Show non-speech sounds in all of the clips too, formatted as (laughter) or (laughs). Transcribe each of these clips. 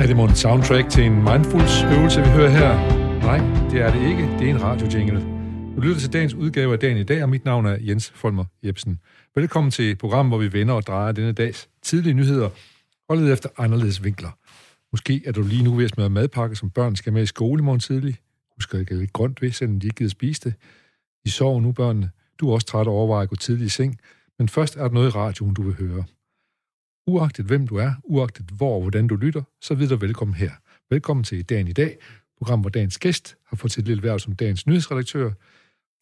Er det mon soundtrack til en mindfulness-øvelse, vi hører her? Nej, det er det ikke. Det er en radiojingle. Du lytter til dagens udgave af Dagen i dag, og mit navn er Jens Folmer Jebsen. Velkommen til et program, hvor vi vender og drejer denne dags tidlige nyheder, og leder efter anderledes vinkler. Måske er du lige nu ved at smøre madpakke, som børn skal med i skole i morgen tidlig. Husk at lidt grønt ved, selvom de ikke gider spise det. De sover nu, børnene. Du er også træt og overvejer at gå tidligt i seng, men først er der noget i radioen, du vil høre. Uagtet hvem du er, uagtet hvor og hvordan du lytter, så videre velkommen her. Velkommen til Dagen i dag, program, hvor dagens gæst har fået sit lille værv som dagens nyhedsredaktør.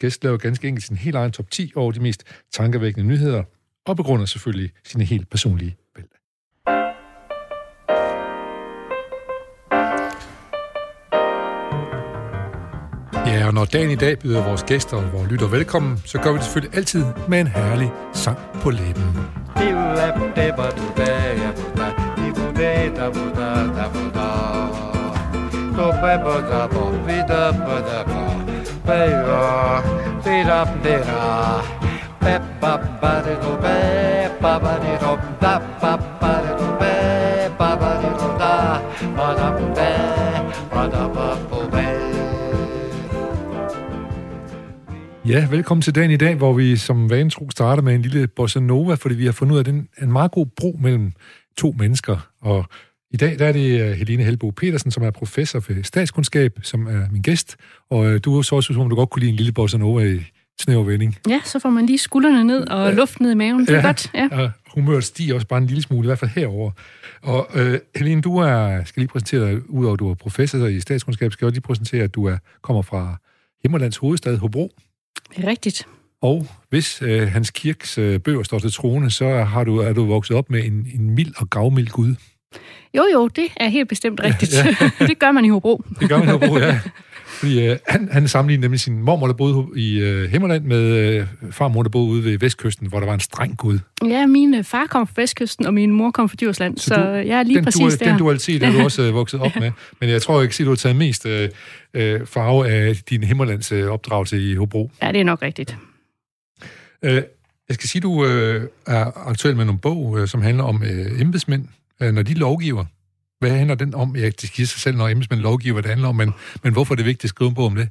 Gæst laver ganske enkelt sin helt egen top 10 over de mest tankevækkende nyheder, og begrunder selvfølgelig sine helt personlige Ja, og når dagen i dag byder vores gæster og vores lytter velkommen, så gør vi det selvfølgelig altid med en herlig sang på læben. Ja, velkommen til dagen i dag, hvor vi som vanetro starter med en lille bossa nova, fordi vi har fundet ud af, den en meget god bro mellem to mennesker. Og i dag der er det øh, Helene Helbo Petersen, som er professor for statskundskab, som er min gæst. Og øh, du så også, som du godt kunne lide en lille bossa nova i snæver vending. Ja, så får man lige skuldrene ned og ja. luft ned i maven. Det er ja, godt. Ja. Og humøret stiger også bare en lille smule, i hvert fald herover. Og øh, Helene, du er, skal lige præsentere dig, udover at du er professor i statskundskab, skal jeg også lige præsentere, at du er, kommer fra Himmerlands hovedstad, Hobro. Det er rigtigt. Og hvis øh, Hans Kirks øh, bøger står til trone, så har du, er du vokset op med en, en mild og gavmild Gud. Jo, jo, det er helt bestemt rigtigt. ja. (laughs) det gør man i Hobro. det gør man i Hobro, ja. (laughs) Fordi øh, han, han sammenlignede nemlig sin mormor, der boede i øh, Himmerland, med øh, farmor, der boede ude ved Vestkysten, hvor der var en streng gud. Ja, min øh, far kom fra Vestkysten, og min mor kom fra Djursland, så, så du, jeg er lige den præcis dual, der. Den dualitet er du også øh, vokset op med. (laughs) Men jeg tror ikke, at du har taget mest øh, øh, farve af din Himmerlands øh, opdragelse i Hobro. Ja, det er nok rigtigt. Øh, jeg skal sige, at du øh, er aktuel med nogle bog, øh, som handler om øh, embedsmænd, øh, når de lovgiver. Hvad handler den om? Ja, det siger sig selv, når embedsmænd lovgiver, hvad det handler om, men, men hvorfor er det vigtigt at skrive en bog om det?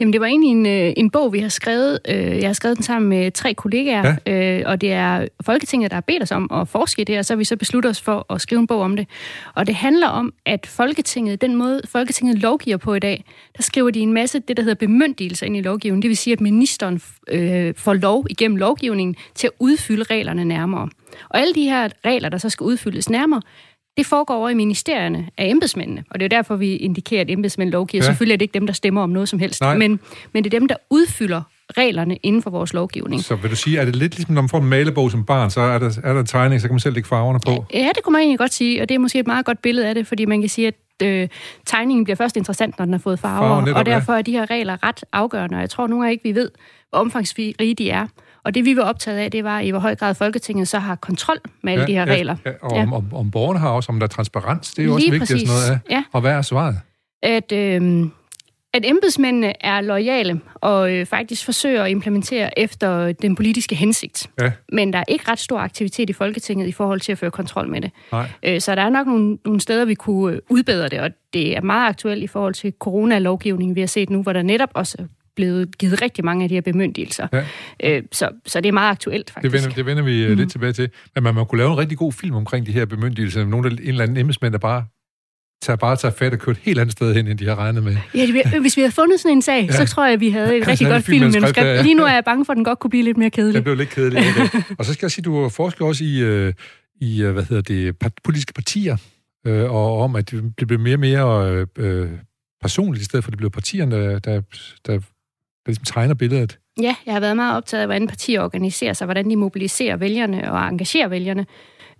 Jamen, det var egentlig en, øh, en bog, vi har skrevet. Øh, jeg har skrevet den sammen med tre kollegaer, ja. øh, og det er Folketinget, der har bedt os om at forske i det, og så har vi så besluttet os for at skrive en bog om det. Og det handler om, at Folketinget, den måde Folketinget lovgiver på i dag, der skriver de en masse det, der hedder bemyndigelser ind i lovgivningen. Det vil sige, at ministeren øh, får lov igennem lovgivningen til at udfylde reglerne nærmere. Og alle de her regler, der så skal udfyldes nærmere, det foregår over i ministerierne af embedsmændene, og det er derfor, vi indikerer, at embedsmænd lovgiver. Ja. Selvfølgelig er det ikke dem, der stemmer om noget som helst, men, men det er dem, der udfylder reglerne inden for vores lovgivning. Så vil du sige, er det lidt ligesom, når man får en malebog som barn, så er der, er der en tegning, så kan man selv lægge farverne på? Ja, det kunne man egentlig godt sige, og det er måske et meget godt billede af det, fordi man kan sige, at øh, tegningen bliver først interessant, når den har fået farver, farver netop, og derfor er de her regler ret afgørende, og jeg tror nogle gange ikke, vi ved, hvor omfangsrige de er. Og det, vi var optaget af, det var, i hvor høj grad Folketinget så har kontrol med alle ja, de her ja, regler. Ja, og ja. Om, om, om borgerne har også, om der er transparens, det er jo Lige også vigtigt præcis. noget af. Ja. Og hvad er svaret? At, øh, at embedsmændene er lojale og øh, faktisk forsøger at implementere efter den politiske hensigt. Ja. Men der er ikke ret stor aktivitet i Folketinget i forhold til at føre kontrol med det. Nej. Øh, så der er nok nogle, nogle steder, vi kunne øh, udbedre det, og det er meget aktuelt i forhold til coronalovgivningen, vi har set nu, hvor der netop også blevet givet rigtig mange af de her bemyndigelser. Ja. Øh, så, så det er meget aktuelt, faktisk. Det vender, det vender vi mm. lidt tilbage til. Men man, man kunne lave en rigtig god film omkring de her bemyndigelser. Nogle af en eller anden embedsmænd, der bare tager bare tager fat og kørt et helt andet sted hen, end de har regnet med. Ja, det, hvis vi havde fundet sådan en sag, ja. så tror jeg, at vi havde et rigtig godt filmmanuskript. Ja, ja. Lige nu er jeg bange for, at den godt kunne blive lidt mere kedelig. Det blev lidt kedelig, okay. og så skal jeg sige, at du forsker også i, øh, i hvad hedder det, politiske partier, øh, og om, at det bliver mere og mere øh, personligt, i stedet for at det bliver partierne, der, der, der der ligesom tegner billedet? Ja, jeg har været meget optaget af, hvordan partier organiserer sig, hvordan de mobiliserer vælgerne og engagerer vælgerne.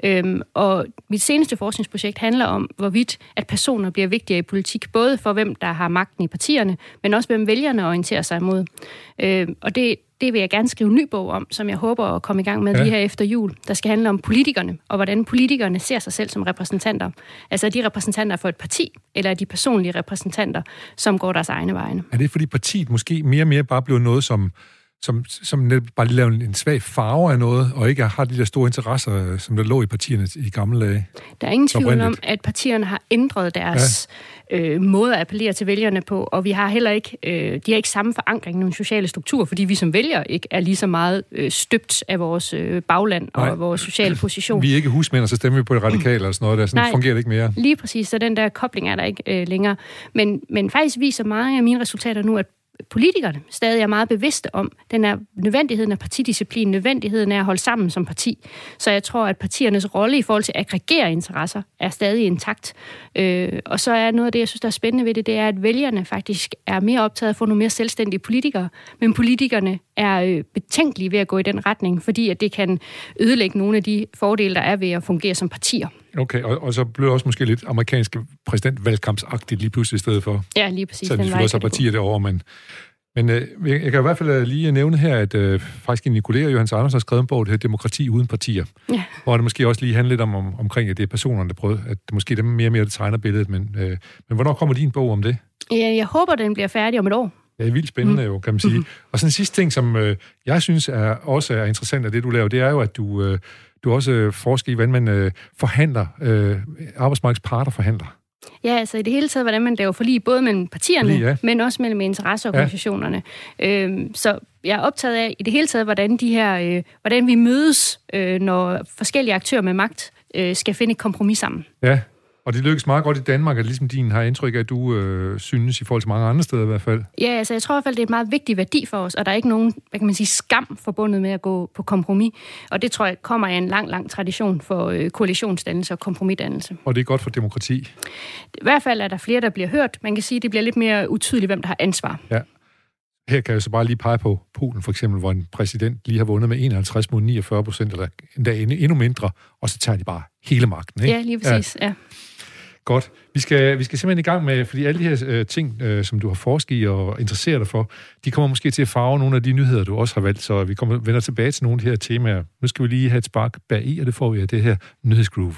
Øhm, og mit seneste forskningsprojekt handler om, hvorvidt at personer bliver vigtigere i politik, både for hvem, der har magten i partierne, men også hvem vælgerne orienterer sig imod. Øhm, og det, det vil jeg gerne skrive en ny bog om, som jeg håber at komme i gang med ja. lige her efter jul. Der skal handle om politikerne, og hvordan politikerne ser sig selv som repræsentanter. Altså er de repræsentanter for et parti, eller er de personlige repræsentanter, som går deres egne vegne? Er det fordi partiet måske mere og mere bare bliver noget, som som, som bare lige laver en svag farve af noget, og ikke har de der store interesser, som der lå i partierne i gamle dage. Der er ingen tvivl om, at partierne har ændret deres ja. øh, måde at appellere til vælgerne på, og vi har heller ikke, øh, de har ikke samme forankring i nogle sociale strukturer, fordi vi som vælger ikke er lige så meget øh, støbt af vores øh, bagland Nej. og vores sociale position. Vi er ikke husmænd, og så stemmer vi på det (clears throat) radikale og sådan noget der. Sådan Nej, fungerer det ikke mere. Lige præcis, så den der kobling er der ikke øh, længere. Men, men faktisk viser mange af mine resultater nu, at politikerne stadig er meget bevidste om den er nødvendigheden af partidisciplin, nødvendigheden af at holde sammen som parti. Så jeg tror, at partiernes rolle i forhold til at aggregere interesser er stadig intakt. Øh, og så er noget af det, jeg synes, der er spændende ved det, det er, at vælgerne faktisk er mere optaget af at få nogle mere selvstændige politikere, men politikerne er øh, betænkelige ved at gå i den retning, fordi at det kan ødelægge nogle af de fordele, der er ved at fungere som partier. Okay, og, og så blev det også måske lidt amerikansk præsidentvalgkampsagtigt lige pludselig i stedet for. Ja, lige præcis. Så de selvfølgelig også partier derovre, men... Men øh, jeg kan i hvert fald øh, lige nævne her, at øh, faktisk en kollega, Johannes Andersen, har skrevet en bog, der hedder Demokrati uden partier. Ja. Hvor det måske også lige handler lidt om, om, omkring, at det er personerne, der prøver, at det måske dem mere og mere, der tegner billedet. Men, øh, men hvornår kommer din bog om det? Ja, jeg håber, den bliver færdig om et år. Ja, vildt spændende mm. jo, kan man sige. Mm. Og sådan en sidste ting, som øh, jeg synes er også er interessant af det, du laver, det er jo, at du, øh, du også øh, forsker i, hvordan man øh, forhandler, øh, arbejdsmarkedets parter forhandler. Ja, altså i det hele taget, hvordan man laver forlig, både mellem partierne, forlig, ja. men også mellem interesseorganisationerne. Ja. Øhm, så jeg er optaget af i det hele taget, hvordan, de her, øh, hvordan vi mødes, øh, når forskellige aktører med magt øh, skal finde et kompromis sammen. Ja, og det lykkes meget godt i Danmark, at ligesom din har indtryk af, at du øh, synes i forhold til mange andre steder i hvert fald. Ja, altså jeg tror i hvert fald, det er et meget vigtig værdi for os, og der er ikke nogen, hvad kan man sige, skam forbundet med at gå på kompromis. Og det tror jeg kommer af en lang, lang tradition for øh, koalitionsdannelse og kompromisdannelse. Og det er godt for demokrati? I hvert fald er der flere, der bliver hørt. Man kan sige, at det bliver lidt mere utydeligt, hvem der har ansvar. Ja. Her kan jeg så bare lige pege på Polen, for eksempel, hvor en præsident lige har vundet med 51 mod 49 procent, eller endda endnu mindre, og så tager de bare hele magten. Ikke? Ja, lige præcis. Ja. ja. Godt. Vi skal, vi skal simpelthen i gang med, fordi alle de her øh, ting, øh, som du har forsket i og interesseret dig for, de kommer måske til at farve nogle af de nyheder, du også har valgt, så vi kommer, vender tilbage til nogle af de her temaer. Nu skal vi lige have et spark bag i, og det får vi af det her nyhedsgroove.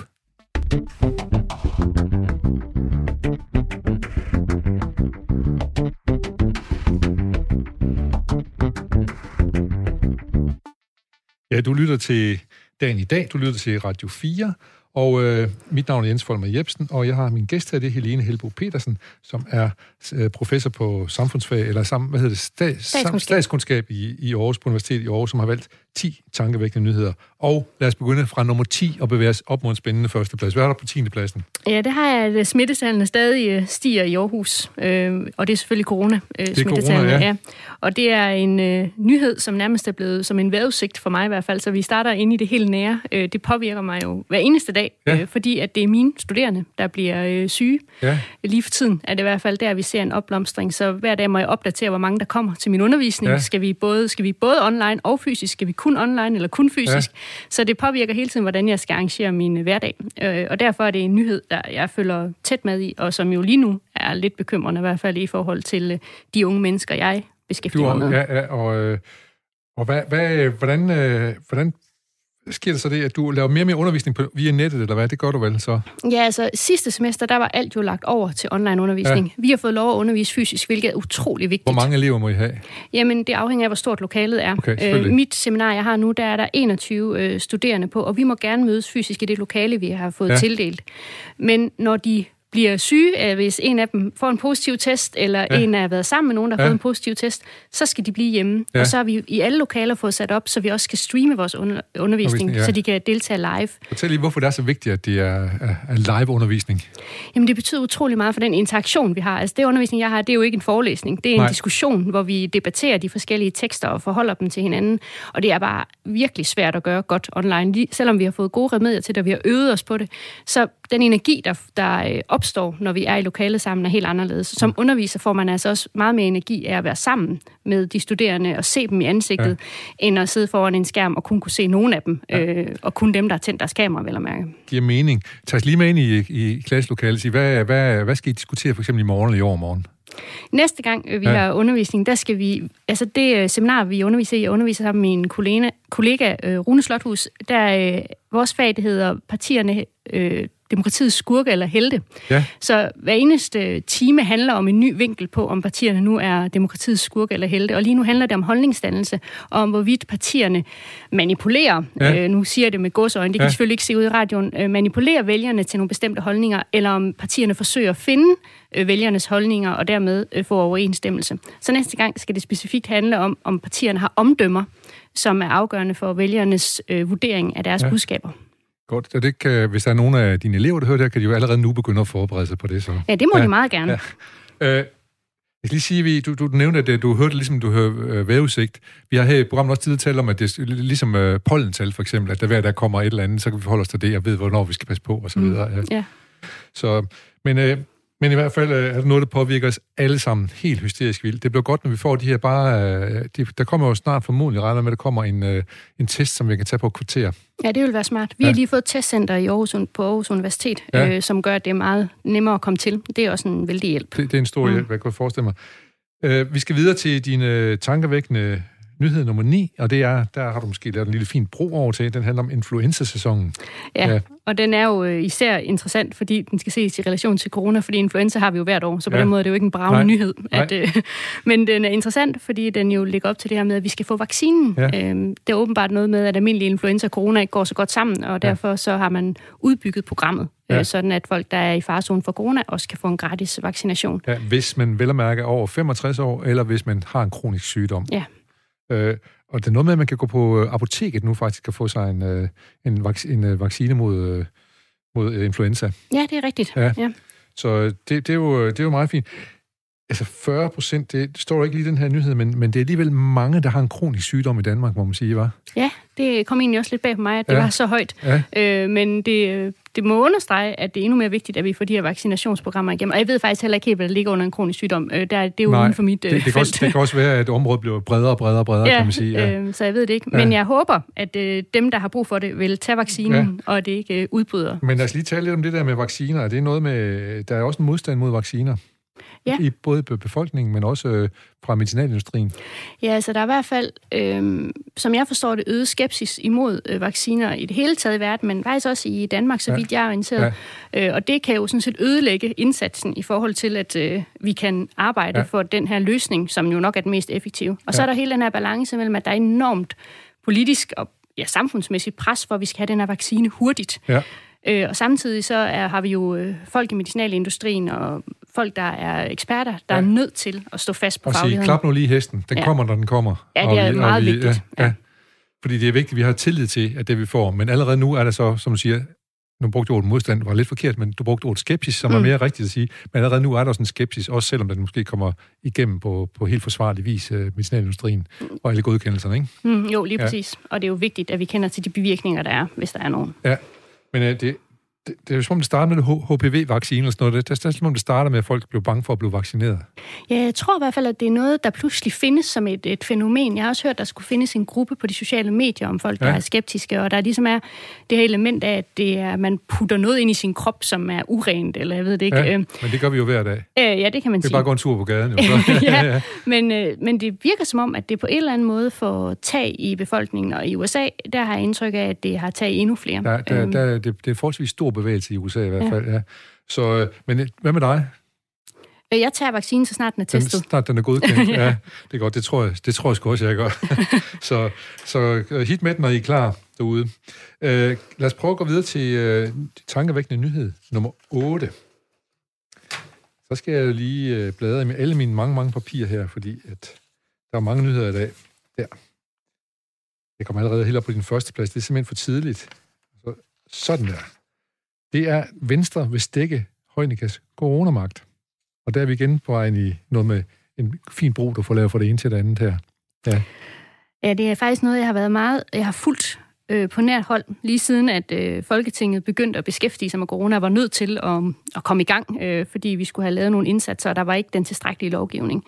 Ja, du lytter til dagen i dag. Du lytter til Radio 4, og øh, mit navn er Jens Folmer Jebsen, og jeg har min gæst her, det er Helene Helbo Petersen, som er øh, professor på samfundsfag, eller sam, hvad hedder det, Stats, statskundskab, statskundskab i, i Aarhus på Universitet i Aarhus, som har valgt 10 tankevækkende nyheder. Og lad os begynde fra nummer 10 og bevæge os op mod en spændende førsteplads. Hvad er der på 10. pladsen? Ja, det har jeg, at smittetallene stadig øh, stiger i Aarhus, øh, og det er selvfølgelig corona, øh, det er corona, ja. ja. Og det er en øh, nyhed, som nærmest er blevet som en vejrudsigt for mig i hvert fald, så vi starter ind i det helt nære. Øh, det påvirker mig jo hver eneste dag, ja. øh, fordi at det er mine studerende, der bliver øh, syge. Ja. Lige for tiden er det i hvert fald der, vi ser en opblomstring, så hver dag må jeg opdatere, hvor mange der kommer til min undervisning. Ja. Skal, vi både, skal vi både online og fysisk? Skal vi kun online eller kun fysisk? Ja. Så det påvirker hele tiden, hvordan jeg skal arrangere min hverdag. Øh, og derfor er det en nyhed, der jeg følger tæt med i, og som jo lige nu er lidt bekymrende, i hvert fald i forhold til øh, de unge mennesker, jeg beskæftiger mig med. Ja, ja, og, øh, og hvad, hvad, hvordan, øh, hvordan sker der så det, at du laver mere og mere undervisning på, via nettet, eller hvad? Det gør du vel så? Ja, altså sidste semester, der var alt jo lagt over til online undervisning. Ja. Vi har fået lov at undervise fysisk, hvilket er utrolig vigtigt. Hvor mange elever må I have? Jamen, det afhænger af, hvor stort lokalet er. Okay, øh, mit seminar, jeg har nu, der er der 21 øh, studerende på, og vi må gerne mødes fysisk i det lokale, vi har fået ja. tildelt. Men når de bliver syge, øh, hvis en af dem får en positiv test, eller ja. en har været sammen med nogen, der har ja. fået en positiv test, så skal de blive hjemme. Ja. Og så har vi i alle lokaler fået sat op, så vi også kan streame vores under- undervisning, ja. så de kan deltage live. Fortæl lige, hvorfor det er så vigtigt, at det er, er live-undervisning. Jamen, det betyder utrolig meget for den interaktion, vi har. Altså, det undervisning, jeg har, det er jo ikke en forelæsning. Det er en Nej. diskussion, hvor vi debatterer de forskellige tekster og forholder dem til hinanden. Og det er bare virkelig svært at gøre godt online. Selvom vi har fået gode remedier til det, og vi har øvet os på det, så den energi, der, der øh, opstår, når vi er i lokalet sammen, er helt anderledes. Som underviser får man altså også meget mere energi af at være sammen med de studerende og se dem i ansigtet, ja. end at sidde foran en skærm og kun kunne se nogen af dem, ja. øh, og kun dem, der har tændt deres kamera, vel at mærke. Giver mening. Tag os lige med ind i, i klasselokalet. Sig, hvad, hvad, hvad skal I diskutere for eksempel i morgen eller i overmorgen? Næste gang øh, vi ja. har undervisning, der skal vi, altså det øh, seminar, vi underviser i, jeg underviser sammen med min kollega, kollega Rune Slothus, der vores fag, det hedder partierne, øh, demokratiets skurke eller helte. Ja. Så hver eneste time handler om en ny vinkel på, om partierne nu er demokratiets skurke eller helte. Og lige nu handler det om holdningsdannelse, og om hvorvidt partierne manipulerer, ja. øh, nu siger jeg det med godsøjne, det kan ja. selvfølgelig ikke se ud i radioen, øh, manipulerer vælgerne til nogle bestemte holdninger, eller om partierne forsøger at finde øh, vælgernes holdninger og dermed øh, få overensstemmelse. Så næste gang skal det specifikt handle om, om partierne har omdømmer, som er afgørende for vælgernes øh, vurdering af deres ja. budskaber. Godt, og det kan, hvis der er nogle af dine elever, der hører det her, kan de jo allerede nu begynde at forberede sig på det. Så. Ja, det må ja. de meget gerne. Ja. Øh, jeg skal lige sige, du, du, du nævnte, at du hørte ligesom du hører øh, vævesigt. Vi har her i programmet også tidligere talt om, at det er ligesom øh, pollental for eksempel, at der hver der kommer et eller andet, så kan vi forholde os til det og ved, hvornår vi skal passe på og så mm. videre. Ja. ja. Så, men øh, men i hvert fald øh, er det noget, der påvirker os alle sammen helt hysterisk vildt. Det bliver godt, når vi får de her bare... Øh, de, der kommer jo snart formodentlig regner med, at der kommer en, øh, en test, som vi kan tage på et kvarter. Ja, det vil være smart. Vi ja. har lige fået et testcenter i Aarhus, på Aarhus Universitet, ja. øh, som gør, at det er meget nemmere at komme til. Det er også en vældig hjælp. Det, det er en stor mm. hjælp, jeg kan forestille mig. Øh, vi skal videre til dine tankevækkende nyhed nummer 9, og det er, der har du måske lavet en lille fin bro over til, den handler om influenza-sæsonen. Ja, ja, og den er jo øh, især interessant, fordi den skal ses i relation til corona, fordi influenza har vi jo hvert år, så på ja. den måde er det jo ikke en bravende Nej. nyhed. At, Nej. øh, (laughs) men den er interessant, fordi den jo ligger op til det her med, at vi skal få vaccinen. Ja. Øhm, det er åbenbart noget med, at almindelig influenza og corona ikke går så godt sammen, og derfor ja. så har man udbygget programmet. Ja. Øh, sådan at folk, der er i farzonen for corona, også kan få en gratis vaccination. Ja, hvis man vel at mærke over 65 år, eller hvis man har en kronisk sygdom. Ja. Øh, og det er noget med, at man kan gå på øh, apoteket nu faktisk og få sig en, øh, en, vac- en øh, vaccine mod, mod influenza. Ja, det er rigtigt. Ja. ja. Så det, det, er jo, det er jo meget fint. Altså 40 procent, det, står ikke lige i den her nyhed, men, men det er alligevel mange, der har en kronisk sygdom i Danmark, må man sige, var? Ja, det kom egentlig også lidt bag på mig, at det ja. var så højt. Ja. Øh, men det, det må understrege, at det er endnu mere vigtigt, at vi får de her vaccinationsprogrammer igennem. Og jeg ved faktisk heller ikke helt, hvad der ligger under en kronisk sygdom. Øh, der, det er jo Nej, uden for mit det, det, kan felt. Også, det kan også være, at området bliver bredere og bredere og bredere, ja, kan man sige. Ja. Øh, så jeg ved det ikke. Men ja. jeg håber, at øh, dem, der har brug for det, vil tage vaccinen, ja. og det ikke øh, udbryder. Men lad os lige tale lidt om det der med vacciner. Det er noget med, der er også en modstand mod vacciner ja. i både befolkningen, men også øh, fra medicinalindustrien? Ja, altså der er i hvert fald, øh, som jeg forstår det, øget skepsis imod øh, vacciner i det hele taget i verden, men faktisk også i Danmark, så ja. vidt jeg er orienteret. Ja. Øh, og det kan jo sådan set ødelægge indsatsen i forhold til, at øh, vi kan arbejde ja. for den her løsning, som jo nok er den mest effektive. Og ja. så er der hele den her balance mellem, at der er enormt politisk og ja, samfundsmæssigt pres for, at vi skal have den her vaccine hurtigt. Ja. Øh, og samtidig så er, har vi jo øh, folk i medicinalindustrien og folk, der er eksperter, der ja. er nødt til at stå fast på og fagligheden. Og sige, klap nu lige hesten. Den ja. kommer, når den kommer. Ja, det er vi, meget vi, vigtigt. Ja, ja. Fordi det er vigtigt, at vi har tillid til, at det vi får. Men allerede nu er der så, som du siger, nu brugte du ordet modstand, var lidt forkert, men du brugte ordet skepsis, som mm. er mere rigtigt at sige. Men allerede nu er der sådan en skepsis, også selvom den måske kommer igennem på, på helt forsvarlig vis, uh, medicinalindustrien og alle godkendelserne, ikke? Mm, jo, lige ja. præcis. Og det er jo vigtigt, at vi kender til de bevirkninger, der er, hvis der er nogen. Ja, men uh, det, det, det er jo som om, det starter med HPV-vaccine eller sådan noget. Det, det er som om, det starter med, at folk bliver bange for at blive vaccineret. Ja, jeg tror i hvert fald, at det er noget, der pludselig findes som et, et fænomen. Jeg har også hørt, at der skulle findes en gruppe på de sociale medier om folk, ja. der er skeptiske, og der ligesom er det her element af, at det er, man putter noget ind i sin krop, som er urent, eller jeg ved det ikke. Ja, øhm. men det gør vi jo hver dag. Øh, ja, det kan man sige. Det er bare gå en tur på gaden. Jo. (laughs) ja, (laughs) ja, men, øh, men det virker som om, at det på en eller anden måde får tag i befolkningen, og i USA, der har jeg indtryk af, at det har tag endnu flere. Der, der, øhm. der, det, det er forholdsvis stor bevægelse i USA i hvert ja. fald, ja. Så, øh, men øh, hvad med dig? Øh, jeg tager vaccinen, så snart den er testet. Den, snart den er godkendt, (laughs) ja. Det er godt, det tror jeg, det tror jeg sgu også, jeg gør. (laughs) så, så hit med den, når I er klar derude. Uh, lad os prøve at gå videre til uh, tankevækkende nyhed nummer 8. Så skal jeg lige uh, bladre med alle mine mange, mange papirer her, fordi at der er mange nyheder i dag. Der. Jeg kommer allerede helt op på din første plads. Det er simpelthen for tidligt. Så, sådan der det er Venstre vil stikke Højnikas coronamagt. Og der er vi igen på vejen i noget med en fin brug, du får lavet fra det ene til det andet her. Ja. Ja, det er faktisk noget, jeg har været meget... Jeg har fulgt øh, på nært hold, lige siden at øh, Folketinget begyndte at beskæftige sig med corona, var nødt til at, at komme i gang, øh, fordi vi skulle have lavet nogle indsatser, og der var ikke den tilstrækkelige lovgivning.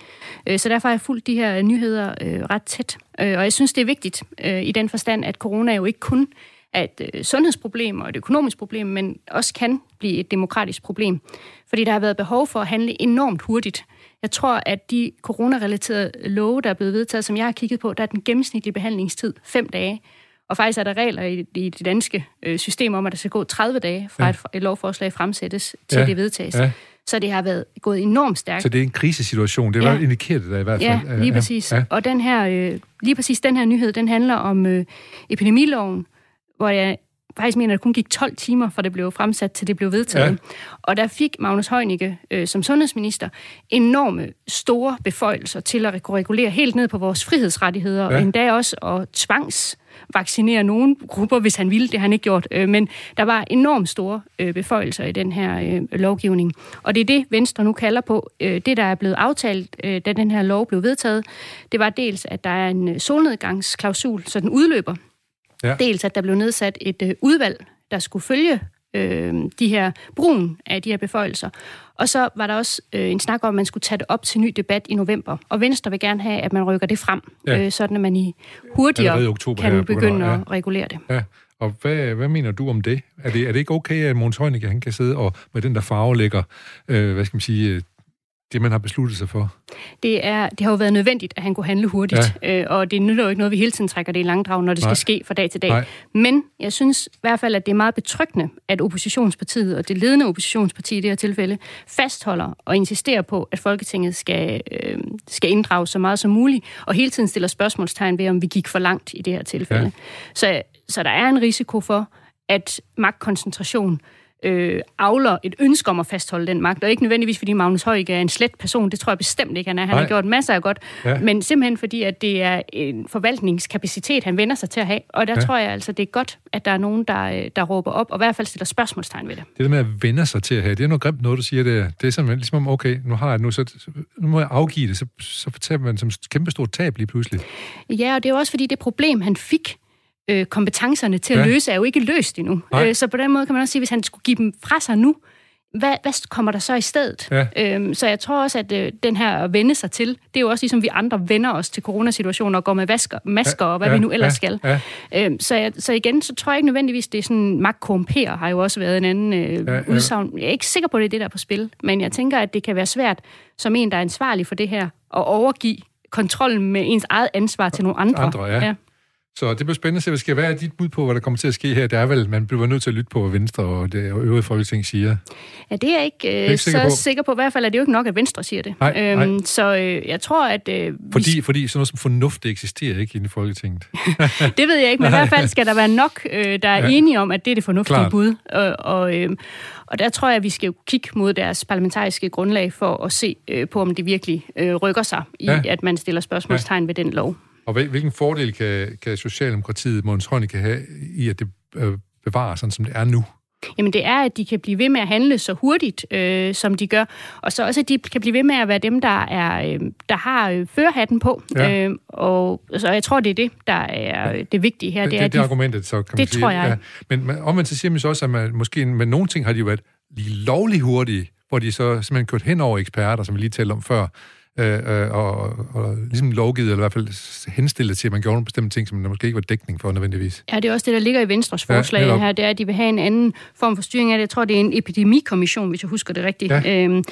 Øh, så derfor har jeg fulgt de her nyheder øh, ret tæt. Øh, og jeg synes, det er vigtigt øh, i den forstand, at corona jo ikke kun et øh, sundhedsproblem og et økonomisk problem, men også kan blive et demokratisk problem. Fordi der har været behov for at handle enormt hurtigt. Jeg tror, at de coronarelaterede love, der er blevet vedtaget, som jeg har kigget på, der er den gennemsnitlige behandlingstid fem dage. Og faktisk er der regler i, i det danske øh, system om, at der skal gå 30 dage fra ja. et, et lovforslag fremsættes til ja. det vedtages. Ja. Så det har været gået enormt stærkt. Så det er en krisesituation. Det er ja. indikeret det i hvert fald. Ja, lige præcis. Ja. Og den her, øh, lige præcis den her nyhed, den handler om øh, epidemiloven, hvor jeg faktisk mener, at det kun gik 12 timer, fra det blev fremsat, til det blev vedtaget. Ja. Og der fik Magnus Heunicke øh, som sundhedsminister enorme store beføjelser til at regulere helt ned på vores frihedsrettigheder, ja. og endda også at tvangs vaccinere nogle grupper, hvis han ville. Det har han ikke gjort. Øh, men der var enormt store øh, beføjelser i den her øh, lovgivning. Og det er det, Venstre nu kalder på. Det, der er blevet aftalt, da den her lov blev vedtaget, det var dels, at der er en solnedgangsklausul, så den udløber Ja. Dels at der blev nedsat et øh, udvalg, der skulle følge øh, de her brugen af de her beføjelser. Og så var der også øh, en snak om, at man skulle tage det op til ny debat i november. Og Venstre vil gerne have, at man rykker det frem, ja. øh, sådan at man i hurtigere i kan her, begynde ja. at regulere det. Ja. Og hvad, hvad mener du om det? Er det, er det ikke okay, at Måns Heunicke, han kan sidde og med den der farve lægger, øh, hvad skal man sige, det, man har besluttet sig for? Det, er, det har jo været nødvendigt, at han kunne handle hurtigt, ja. øh, og det nytter jo ikke noget, vi hele tiden trækker det i langdrag, når det Nej. skal ske fra dag til dag. Nej. Men jeg synes i hvert fald, at det er meget betryggende, at oppositionspartiet, og det ledende oppositionsparti i det her tilfælde, fastholder og insisterer på, at Folketinget skal, øh, skal inddrage så meget som muligt, og hele tiden stiller spørgsmålstegn ved, om vi gik for langt i det her tilfælde. Ja. Så, så der er en risiko for, at magtkoncentration øh, avler et ønske om at fastholde den magt, og ikke nødvendigvis fordi Magnus Højge er en slet person, det tror jeg bestemt ikke, han er. Han Nej. har gjort masser af godt, ja. men simpelthen fordi, at det er en forvaltningskapacitet, han vender sig til at have, og der ja. tror jeg altså, det er godt, at der er nogen, der, øh, der råber op, og i hvert fald stiller spørgsmålstegn ved det. Det der med at vende sig til at have, det er noget grimt noget, du siger det. Det er simpelthen ligesom, okay, nu har jeg nu, så nu må jeg afgive det, så, så fortæller man som kæmpe stort tab lige pludselig. Ja, og det er også fordi, det problem, han fik, øh, kompetencerne til at ja. løse, er jo ikke løst endnu. Øh, så på den måde kan man også sige, hvis han skulle give dem fra sig nu, hvad, hvad kommer der så i stedet? Ja. Øhm, så jeg tror også, at øh, den her at vende sig til, det er jo også ligesom vi andre vender os til coronasituationer og går med vasker, masker ja. og hvad ja. vi nu ellers ja. skal. Ja. Øhm, så, jeg, så igen, så tror jeg ikke nødvendigvis, det er sådan, magt korrumperer har jo også været en anden øh, ja, ja. udsagn. Jeg er ikke sikker på, det er det, der er på spil, men jeg tænker, at det kan være svært, som en, der er ansvarlig for det her, at overgive kontrollen med ens eget ansvar til nogle andre. andre ja. Ja. Så det bliver spændende at se, hvad skal være dit bud på, hvad der kommer til at ske her. Det er vel, man bliver nødt til at lytte på, hvad Venstre og det øvrige folketing siger. Ja, det er jeg ikke, øh, ikke sikker så på. sikker på. I hvert fald er det jo ikke nok, at Venstre siger det. Nej, øhm, nej. Så øh, jeg tror, at... Øh, fordi, vi... fordi sådan noget som fornuft, det eksisterer ikke inde i Folketinget. (laughs) det ved jeg ikke, men i hvert fald skal der være nok, øh, der er ja. enige om, at det er det fornuftige Klart. bud. Og, og, øh, og der tror jeg, at vi skal kigge mod deres parlamentariske grundlag for at se øh, på, om det virkelig øh, rykker sig i, ja. at man stiller spørgsmålstegn ja. ved den lov. Og hvilken fordel kan, kan Socialdemokratiet, Måns kan have i, at det øh, bevarer sådan, som det er nu? Jamen det er, at de kan blive ved med at handle så hurtigt, øh, som de gør, og så også, at de kan blive ved med at være dem, der er øh, der har øh, førerhatten på. Ja. Øh, og så jeg tror, det er det, der er det vigtige her. Det, det, det er det de, argumentet, så kan man det sige. tror jeg. Ja. Men, men omvendt så siger man så også, at man, måske med nogle ting har de været lige lovlig hurtige, hvor de så simpelthen kørt hen over eksperter, som vi lige talte om før, øh, øh, og, og ligesom lovgivet, eller i hvert fald henstillet til, at man gjorde nogle bestemte ting, som der måske ikke var dækning for nødvendigvis. Ja, det er også det, der ligger i Venstres forslag ja, her, det er, at de vil have en anden form for styring af det. Jeg tror, det er en epidemikommission, hvis jeg husker det rigtigt. Ja. Øhm,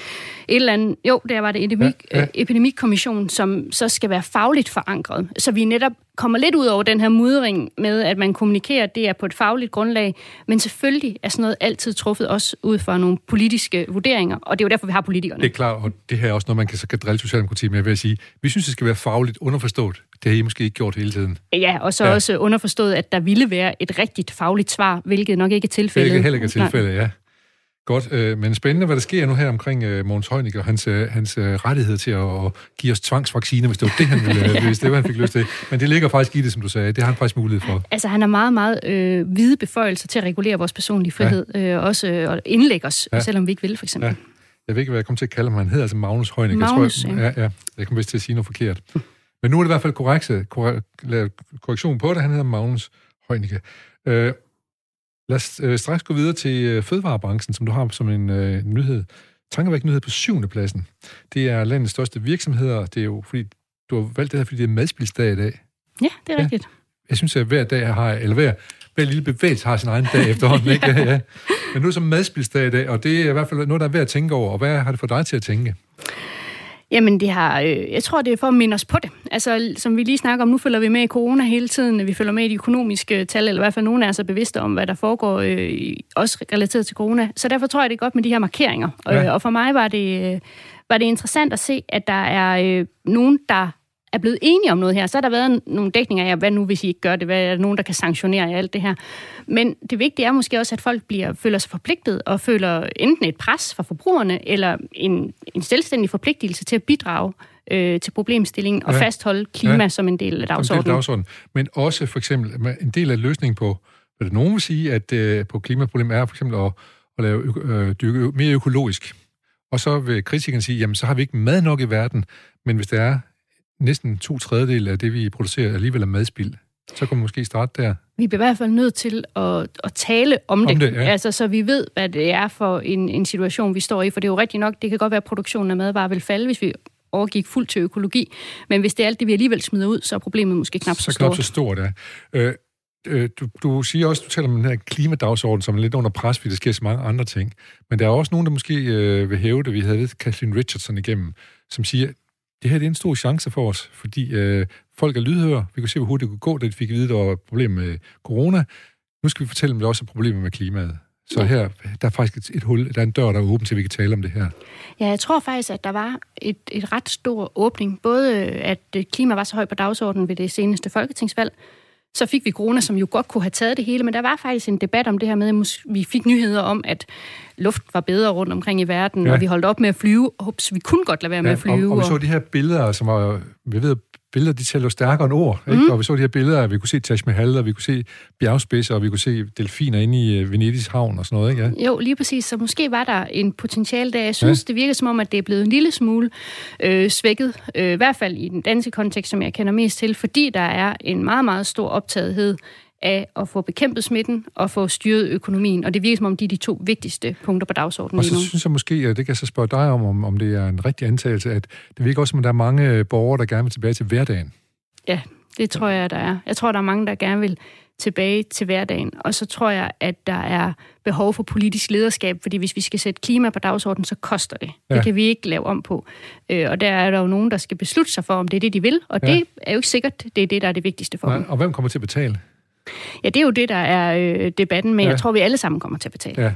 et eller andet, jo, der var det epidemi, ja, ja. epidemikommission, som så skal være fagligt forankret, så vi netop kommer lidt ud over den her mudring med, at man kommunikerer, det er på et fagligt grundlag, men selvfølgelig er sådan noget altid truffet også ud fra nogle politiske vurderinger, og det er jo derfor, vi har politikerne. Det er klart, og det her er også noget, man kan, så kan drille Socialdemokratiet med, ved at sige, vi synes, det skal være fagligt underforstået. Det har I måske ikke gjort hele tiden. Ja, og så ja. også underforstået, at der ville være et rigtigt fagligt svar, hvilket nok ikke er tilfældet. Det er heller ikke tilfældet, ja. Godt, øh, men spændende, hvad der sker nu her omkring øh, Mogens Heunicke og hans, øh, hans øh, rettighed til at, at give os tvangsvacciner, hvis det var det, han ville, (laughs) øh, hvis det var, han fik lyst til. Men det ligger faktisk i det, som du sagde. Det har han faktisk mulighed for. Altså, han har meget, meget øh, hvide beføjelser til at regulere vores personlige frihed, ja. øh, også øh, og indlægge os, ja. selvom vi ikke vil, for eksempel. Ja. Jeg ved ikke, hvad jeg kommer til at kalde ham. Han hedder altså Magnus Heunicke. Magnus, jeg tror, jeg, ja. ja. Jeg kommer vist til at sige noget forkert. Men nu er det i hvert fald korrekt, korrektion på det. Han hedder Magnus Heunicke. Øh, Lad os øh, straks gå videre til øh, fødevarebranchen, som du har som en øh, nyhed. Tankevæk nyhed på syvende pladsen. Det er landets største virksomheder. Det er jo fordi, du har valgt det her, fordi det er madspilsdag i dag. Ja, det er ja. rigtigt. Jeg synes, at hver dag har, eller hver, hver lille bevægelse har sin egen dag efterhånden. (laughs) ja. Ikke? Ja. Men nu er det som madspilsdag i dag, og det er i hvert fald noget, der er værd at tænke over. Og hvad har det for dig til at tænke? Jamen, det har, øh, jeg tror, det er for at minde os på det. Altså, som vi lige snakker om, nu følger vi med i corona hele tiden. Vi følger med i de økonomiske tal, eller i hvert fald nogen af os er bevidste om, hvad der foregår, øh, også relateret til corona. Så derfor tror jeg, det er godt med de her markeringer. Ja. Øh, og for mig var det, øh, var det interessant at se, at der er øh, nogen, der er blevet enige om noget her. Så har der været nogle dækninger af, hvad nu hvis I ikke gør det? Hvad er der nogen, der kan sanktionere alt det her? Men det vigtige er måske også, at folk bliver, føler sig forpligtet og føler enten et pres fra forbrugerne, eller en, en selvstændig forpligtelse til at bidrage øh, til problemstillingen og ja. fastholde klima ja. som en del af dagsordenen. Del af dagsordenen. Men også for eksempel en del af løsningen på, hvad nogen vil sige, at øh, på klimaproblemet er for eksempel at, at lave øh, dyrke mere økologisk. Og så vil kritikeren sige, jamen så har vi ikke mad nok i verden, men hvis der er næsten to tredjedel af det, vi producerer, alligevel er madspild. Så kan man måske starte der. Vi bliver i hvert fald nødt til at, at tale om, om det, det ja. altså, så vi ved, hvad det er for en, en situation, vi står i. For det er jo rigtigt nok, det kan godt være, at produktionen af madvarer vil falde, hvis vi overgik fuldt til økologi. Men hvis det er alt det, vi alligevel smider ud, så er problemet måske knap så, så stort. Så knap så stort, ja. Øh, øh, du, du siger også, du taler om den her klimadagsorden, som er lidt under pres, fordi der sker så mange andre ting. Men der er også nogen, der måske øh, vil hæve det. Vi havde Kathleen Richardson igennem, som siger, det her det er en stor chance for os, fordi øh, folk er lydhøre. Vi kunne se, hvor hurtigt det kunne gå, da de fik at vide, at der var problemer med corona. Nu skal vi fortælle dem, at der også er problemer med klimaet. Så ja. her, der er faktisk et, et hul, der er en dør, der er åben til, at vi kan tale om det her. Ja, jeg tror faktisk, at der var et, et ret stor åbning. Både at klima var så højt på dagsordenen ved det seneste folketingsvalg, så fik vi corona, som jo godt kunne have taget det hele, men der var faktisk en debat om det her med, at vi fik nyheder om, at luft var bedre rundt omkring i verden, ja. og vi holdt op med at flyve. Ups, vi kunne godt lade være med ja, at flyve. Og, og vi så de her billeder, som var, vi ved, billeder, de tæller stærkere end ord. Mm. Ikke? Og vi så de her billeder, at vi kunne se Taj Mahal, og vi kunne se bjergspidser, og vi kunne se delfiner inde i øh, Venedigs havn og sådan noget. Ikke? Ja? Jo, lige præcis. Så måske var der en potentiale der. Jeg synes, ja. det virker som om, at det er blevet en lille smule øh, svækket. Øh, I hvert fald i den danske kontekst, som jeg kender mest til, fordi der er en meget, meget stor optagethed af at få bekæmpet smitten og få styret økonomien. Og det virker som om, de er de to vigtigste punkter på dagsordenen Og så synes jeg måske, og det kan jeg så spørge dig om, om, om det er en rigtig antagelse, at det virker også som, at der er mange borgere, der gerne vil tilbage til hverdagen. Ja, det tror jeg, der er. Jeg tror, der er mange, der gerne vil tilbage til hverdagen. Og så tror jeg, at der er behov for politisk lederskab, fordi hvis vi skal sætte klima på dagsordenen, så koster det. Ja. Det kan vi ikke lave om på. Øh, og der er der jo nogen, der skal beslutte sig for, om det er det, de vil, og ja. det er jo ikke sikkert, det er det, der er det vigtigste for Nej, dem. Og hvem kommer til at betale? Ja, det er jo det, der er øh, debatten, men ja. jeg tror, vi alle sammen kommer til at betale. Ja.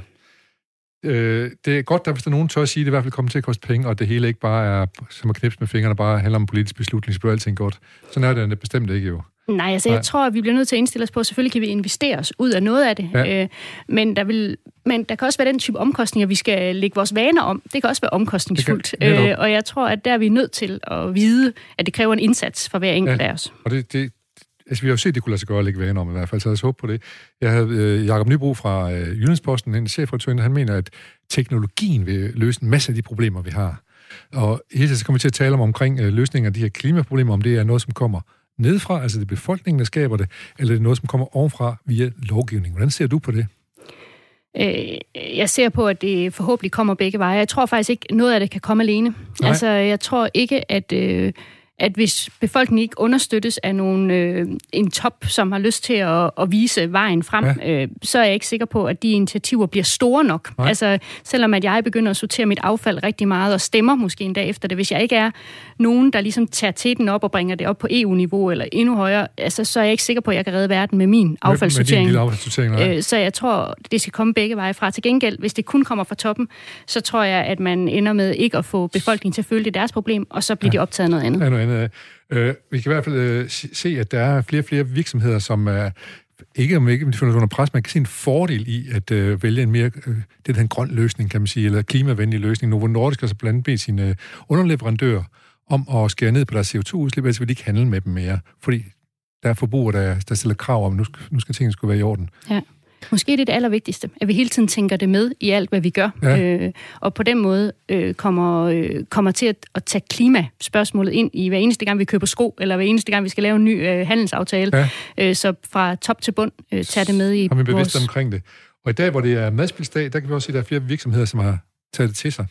Øh, det er godt, at hvis der er nogen tør at sige, at det i hvert fald kommer til at koste penge, og det hele ikke bare er, som at knipse med fingrene, bare handler om politisk beslutning, så bliver alting godt. Sådan er det bestemt ikke jo. Nej, altså Nej. jeg tror, at vi bliver nødt til at indstille os på, at selvfølgelig kan vi investere os ud af noget af det, ja. øh, men, der vil, men der kan også være den type omkostninger, vi skal lægge vores vaner om. Det kan også være omkostningsfuldt, kan, øh, og jeg tror, at der er vi nødt til at vide, at det kræver en indsats for hver enkelt ja. af os. Og det, det, altså, vi har jo set, at det kunne lade sig gøre at lægge vaner om i hvert fald, så jeg håber på det. Jeg havde øh, Jacob Nybro fra øh, Jyllandsposten, en chefredaktør, han mener, at teknologien vil løse en masse af de problemer, vi har. Og hele tiden så kommer vi til at tale om omkring øh, løsninger af de her klimaproblemer, om det er noget, som kommer nedefra, altså det er befolkningen, der skaber det, eller det er noget, som kommer ovenfra via lovgivning. Hvordan ser du på det? Øh, jeg ser på, at det forhåbentlig kommer begge veje. Jeg tror faktisk ikke, noget af det kan komme alene. Nej. Altså, jeg tror ikke, at... Øh, at hvis befolkningen ikke understøttes af nogen, øh, en top, som har lyst til at, at vise vejen frem, ja. øh, så er jeg ikke sikker på, at de initiativer bliver store nok. Nej. Altså, selvom at jeg begynder at sortere mit affald rigtig meget og stemmer måske en dag efter det, hvis jeg ikke er nogen, der ligesom tager teten op og bringer det op på EU-niveau eller endnu højere, altså, så er jeg ikke sikker på, at jeg kan redde verden med min affaldssortering. Med, med affaldssortering øh, så jeg tror, det skal komme begge veje fra. Til gengæld, hvis det kun kommer fra toppen, så tror jeg, at man ender med ikke at få befolkningen til at føle, det er deres problem, og så bliver ja. de optaget noget andet. Ja, noget andet. Øh, øh, vi kan i hvert fald øh, se, at der er flere og flere virksomheder, som er ikke om ikke de finder under pres, man kan se en fordel i at øh, vælge en mere, øh, det er en grøn løsning, kan man sige, eller klimavenlig løsning. Novo Nordisk har så blandt andet sine øh, underleverandører om at skære ned på deres CO2-udslip, altså vil de ikke handle med dem mere, fordi der er forbrugere, der, der stiller krav om, at nu, nu skal tingene skulle være i orden. Ja. Måske det er det allervigtigste, at vi hele tiden tænker det med i alt, hvad vi gør. Ja. Øh, og på den måde øh, kommer, øh, kommer til at, at tage klimaspørgsmålet ind i hver eneste gang, vi køber sko, eller hver eneste gang, vi skal lave en ny øh, handelsaftale. Ja. Øh, så fra top til bund øh, tager det med i Har vi bevidst vores... omkring det. Og i dag, hvor det er madspilsdag, der kan vi også se, at der er flere virksomheder, som har taget det til sig.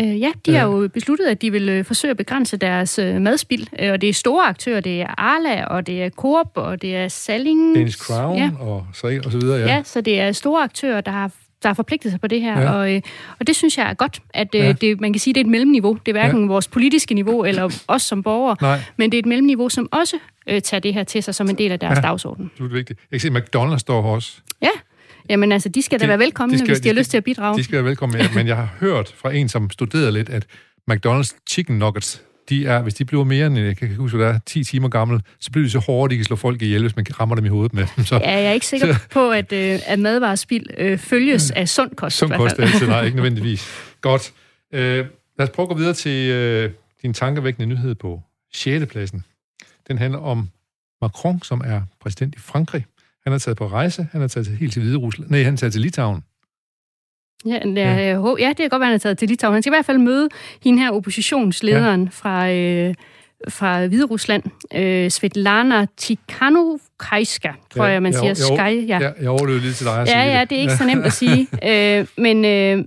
Øh, ja, de har jo besluttet, at de vil øh, forsøge at begrænse deres øh, madspild. Øh, og det er store aktører. Det er Arla, og det er Coop, og det er Salling. Danish Crown, ja. og, så, og så videre, ja. Ja, så det er store aktører, der har der har forpligtet sig på det her, ja. og, øh, og det synes jeg er godt, at øh, ja. det, man kan sige, det er et mellemniveau. Det er hverken ja. vores politiske niveau eller os som borgere, Nej. men det er et mellemniveau, som også øh, tager det her til sig som en del af deres ja. dagsorden. Det er vigtigt. Jeg kan se, McDonald's står hos. Ja. Jamen altså, de skal da være velkomne, de skal, hvis de, de har lyst til at bidrage. De skal være velkomne, men jeg har hørt fra en, som studerede lidt, at McDonald's chicken nuggets, de er, hvis de bliver mere end, jeg kan huske, hvad det er, 10 timer gammel, så bliver de så hårde, de kan slå folk ihjel, hvis man rammer dem i hovedet med dem. Så, ja, jeg er ikke sikker så, på, at, øh, at madvarespil øh, følges af sund kost. Sund kost, altid, nej, ikke (laughs) nødvendigvis. Godt. Øh, lad os prøve at gå videre til øh, din tankevækkende nyhed på 6. pladsen. Den handler om Macron, som er præsident i Frankrig. Han er taget på rejse, han er taget til, helt til Hvide Rusland. Nej, han er taget til Litauen. Ja, ja. ja, det kan godt være, han er taget til Litauen. Han skal i hvert fald møde hende her oppositionslederen ja. fra, øh, fra Hvide Rusland, øh, Svetlana Tikhanovskaja, tror ja, jeg, man siger. Jeg, jeg, ja. ja, jeg overlevede lige til dig at ja, sige Ja, det er ikke ja. så nemt at (laughs) sige. øh, men, øh,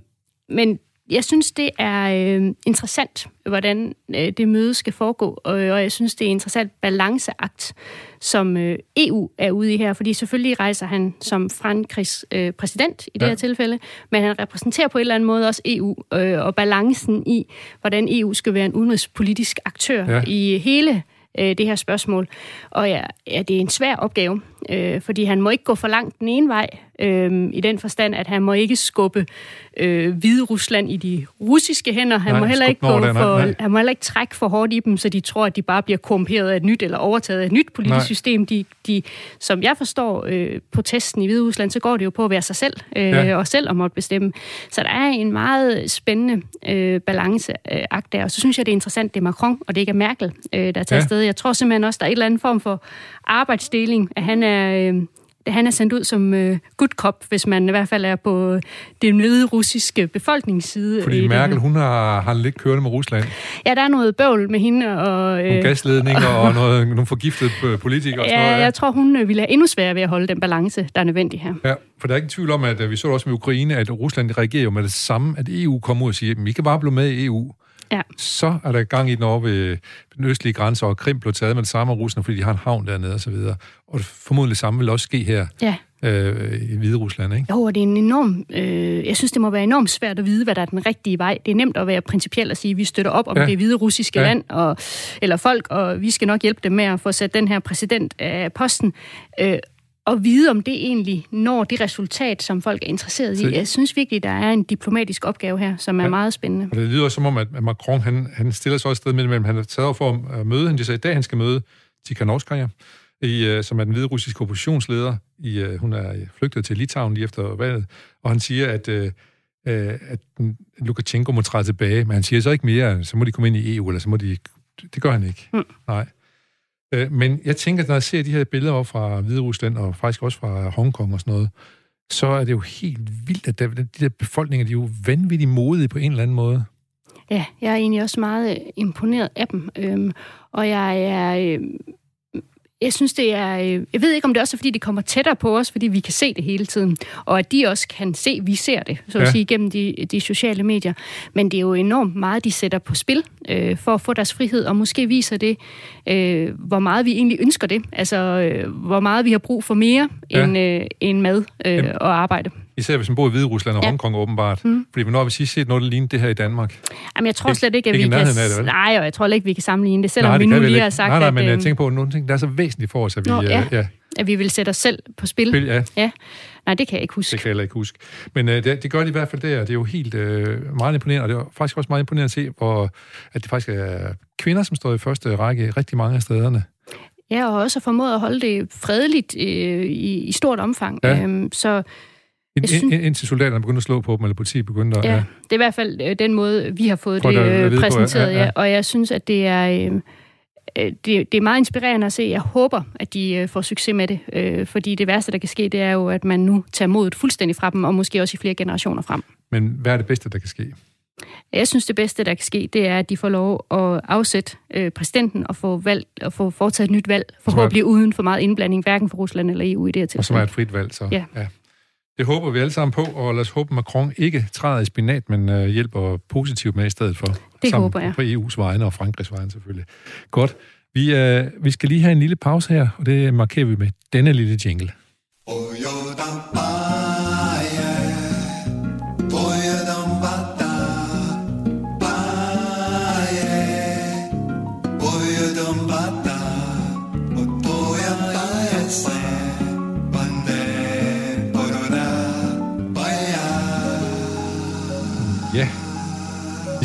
men jeg synes, det er øh, interessant, hvordan øh, det møde skal foregå, og, og jeg synes, det er en interessant balanceakt, som øh, EU er ude i her, fordi selvfølgelig rejser han som Frankrigs øh, præsident i det ja. her tilfælde, men han repræsenterer på en eller anden måde også EU, øh, og balancen i, hvordan EU skal være en udenrigspolitisk aktør ja. i hele øh, det her spørgsmål. Og ja, ja, det er en svær opgave, øh, fordi han må ikke gå for langt den ene vej, øh, i den forstand, at han må ikke skubbe øh, Hvide Rusland i de russiske hænder. Han, nej, må heller ikke gå for, nej. han må heller ikke trække for hårdt i dem, så de tror, at de bare bliver korrumperet af et nyt eller overtaget af et nyt politisk nej. system. De, de, som jeg forstår øh, protesten i Hvide Rusland, så går det jo på at være sig selv, øh, ja. og selv at måtte bestemme. Så der er en meget spændende øh, balanceakt der. Og så synes jeg, det er interessant, det er Macron, og det ikke er Merkel, øh, der er taget ja. afsted. Jeg tror simpelthen også, der er et eller andet form for arbejdsdeling, at han er... Øh, han er sendt ud som uh, good cop, hvis man i hvert fald er på den hvide russiske befolkningsside. Fordi Merkel, hun har, har lidt kørende med Rusland. Ja, der er noget bøvl med hende. Og, uh, nogle gasledninger og, (laughs) og noget, nogle forgiftede politikere. Og ja, sådan noget, ja, jeg tror, hun ville have endnu sværere ved at holde den balance, der er nødvendig her. Ja, for der er ikke tvivl om, at vi så også med Ukraine, at Rusland reagerer jo med det samme, at EU kommer ud og siger, at vi kan bare blive med i EU ja. så er der gang i den over ved den østlige grænse, og Krim blev taget med det samme af fordi de har en havn dernede osv. Og, og formodentlig det samme vil også ske her. Ja øh, i Hvide Rusland, ikke? Jo, og det er en enorm... Øh, jeg synes, det må være enormt svært at vide, hvad der er den rigtige vej. Det er nemt at være principiel og sige, at vi støtter op om ja. det hvide russiske ja. land, og, eller folk, og vi skal nok hjælpe dem med at få sat den her præsident af posten. Øh, at vide, om det egentlig når det resultat, som folk er interesseret i. Jeg synes virkelig, der er en diplomatisk opgave her, som er ja. meget spændende. Og det lyder som om, at Macron han, han stiller sig også et sted mellem, han er taget for at møde, han sagde, i dag han skal møde Tikhanovskaya, i, uh, som er den hvide russiske oppositionsleder. I, uh, hun er flygtet til Litauen lige efter valget, og han siger, at, uh, at Lukashenko må træde tilbage, men han siger så ikke mere, så må de komme ind i EU, eller så må de... Det gør han ikke. Mm. Nej. Øh, men jeg tænker, når jeg ser de her billeder fra Hvide Rusland, og faktisk også fra Hongkong og sådan noget, så er det jo helt vildt, at der, de der befolkninger, de er jo vanvittigt modige på en eller anden måde. Ja, jeg er egentlig også meget imponeret af dem. Øhm, og jeg er øhm, jeg synes, det er... Øh, jeg ved ikke, om det også er, fordi det kommer tættere på os, fordi vi kan se det hele tiden. Og at de også kan se, at vi ser det, så at ja. sige, gennem de, de sociale medier. Men det er jo enormt meget, de sætter på spil øh, for at få deres frihed, og måske viser det, øh, hvor meget vi egentlig ønsker det. Altså, øh, hvor meget vi har brug for mere ja. end, øh, end mad øh, og arbejde. Især hvis man bor i Hvide Rusland og ja. Hongkong åbenbart. Mm. Fordi hvornår har vi sidst set noget, der ligner det her i Danmark? Jamen, jeg tror slet ikke, at vi kan... Af det, Nej, og jeg tror ikke, vi kan sammenligne det, selvom nej, det vi nu lige har sagt, Nej, nej, men at, jeg øhm, tænker på nogle ting, der er så væsentligt for os, at vi... Nå, ja. ja. At vi vil sætte os selv på spil. spil ja. ja. Nej, det kan jeg ikke huske. Det kan jeg ikke huske. Men uh, det, det gør de i hvert fald der. Det er jo helt uh, meget imponerende, og det er faktisk også meget imponerende at se, hvor, at det faktisk er kvinder, som står i første række rigtig mange af stederne. Ja, og også har formået at holde det fredeligt øh, i, i stort omfang. Ja. Øhm, så ind, synes, indtil soldaterne begyndte at slå på dem, eller politiet begyndte at... Ja, ja. det er i hvert fald øh, den måde, vi har fået Prøv det øh, præsenteret, på, ja, ja. Og jeg synes, at det er... Øh, øh, det, det er meget inspirerende at se. Jeg håber, at de får succes med det, øh, fordi det værste, der kan ske, det er jo, at man nu tager modet fuldstændig fra dem, og måske også i flere generationer frem. Men hvad er det bedste, der kan ske? Jeg synes, det bedste, der kan ske, det er, at de får lov at afsætte øh, præsidenten og få, valg, og få foretaget et nyt valg, forhåbentlig uden for meget indblanding, hverken for Rusland eller EU i det her tilfælde. Og som er et frit valg, så. Ja. ja. Det håber vi alle sammen på, og lad os håbe, at Macron ikke træder i spinat, men øh, hjælper positivt med i stedet for. Det håber jeg. På EU's vegne og Frankrigs vegne selvfølgelig. Godt. Vi, øh, vi skal lige have en lille pause her, og det markerer vi med denne lille jingle. Oh,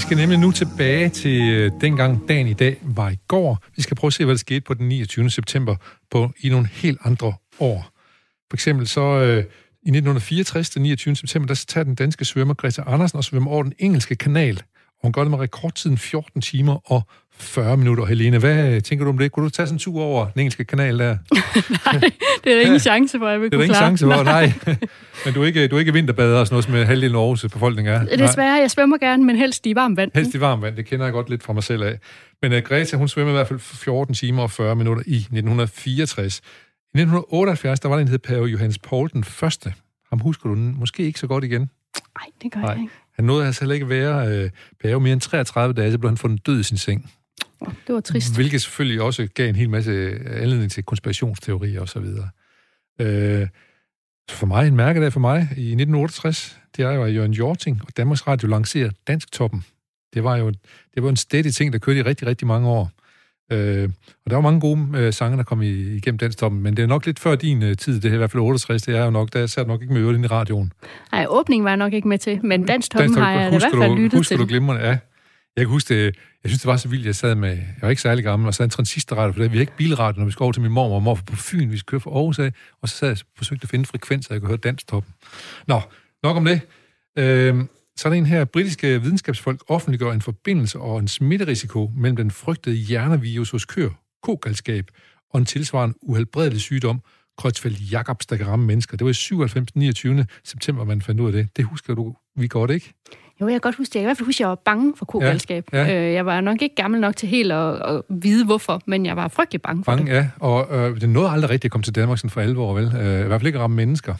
skal nemlig nu tilbage til øh, dengang dagen i dag var i går. Vi skal prøve at se, hvad der skete på den 29. september på, i nogle helt andre år. For eksempel så øh, i 1964, den 29. september, der tager den danske svømmer Greta Andersen og svømmer over den engelske kanal. Og hun gør det med rekordtiden 14 timer og 40 minutter. Helene, hvad tænker du om det? Kunne du tage sådan en tur over den engelske kanal der? (laughs) nej, det er der ingen chance for, jeg vil Det er der ingen chance for, nej. (laughs) men du er ikke, du er ikke vinterbader og sådan noget, som halvdelen af Aarhus befolkning er? Desværre, jeg svømmer gerne, men helst i varmt vand. Helst i varmt vand, det kender jeg godt lidt fra mig selv af. Men uh, Greta, hun svømmer i hvert fald 14 timer og 40 minutter i 1964. I 1978, der var der en, der hed Pave Johannes Paul den første. Ham husker du måske ikke så godt igen. Nej, det gør Nej. jeg ikke. Han nåede altså heller ikke at være øh, pave mere end 33 dage, så blev han fundet død i sin seng. Det var trist. Hvilket selvfølgelig også gav en hel masse anledning til konspirationsteorier osv. Øh, for mig, en mærkedag for mig i 1968, det er jo, at Jørgen Jorting og Danmarks Radio lancerer Dansk Toppen. Det var jo det var en steady ting, der kørte i rigtig, rigtig mange år. Øh, og der var mange gode øh, sange, der kom i, igennem den stoppen, men det er nok lidt før din øh, tid, det er i hvert fald 68, det er jo nok, der satte nok ikke med øvrigt i radioen. Nej, åbningen var jeg nok ikke med til, men Dansk Toppen har jeg i hvert fald lyttet husker til. Husker du glimrende, ja. Jeg kan huske det, jeg synes, det var så vildt, jeg sad med, jeg var ikke særlig gammel, og sad en transistorradio, for det, vi har ikke bilradio, når vi skal over til min mor og mor på Fyn, vi skal køre fra Aarhus af, og så sad jeg og forsøgte at finde frekvenser, jeg kunne høre danstoppen. Nå, nok om det. Øhm, så er der en her, britiske videnskabsfolk offentliggør en forbindelse og en smitterisiko mellem den frygtede hjernevirus hos køer, kogalskab, og en tilsvarende uhelbredelig sygdom, Creutzfeldt Jacobs, der kan ramme mennesker. Det var i 97. 29. september, man fandt ud af det. Det husker du vi godt, ikke? Jo, jeg kan godt huske det. Jeg kan i hvert fald huske, at jeg var bange for kogalskab. Ja, ja. Øh, jeg var nok ikke gammel nok til helt at, at vide, hvorfor, men jeg var frygtelig bange for bange, det. ja. Og øh, det nåede aldrig rigtigt at komme til Danmark sådan for alvor, vel? Øh, I hvert fald ikke at ramme mennesker.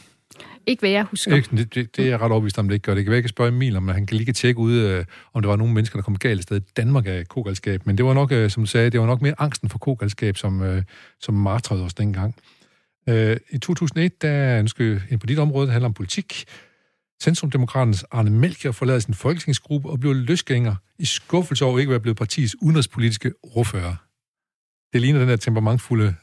Ikke hvad jeg husker. Ikke, det, det, det er jeg ret overbevist om, det ikke gør. Det kan være, ikke spørge Emil, om han kan lige tjekke ud, øh, om der var nogle mennesker, der kom galt i stedet Danmark af kogalskab. Men det var nok, øh, som du sagde, det var nok mere angsten for kogalskab, som, øh, som martrede os dengang. Øh, I 2001, der ønskede en på dit område, det handler om politik, Centrumdemokraternes Arne Melchior forlader sin folketingsgruppe og blev løsgænger i skuffelse over ikke at være blevet partiets udenrigspolitiske ordfører. Det ligner den der temperamentfulde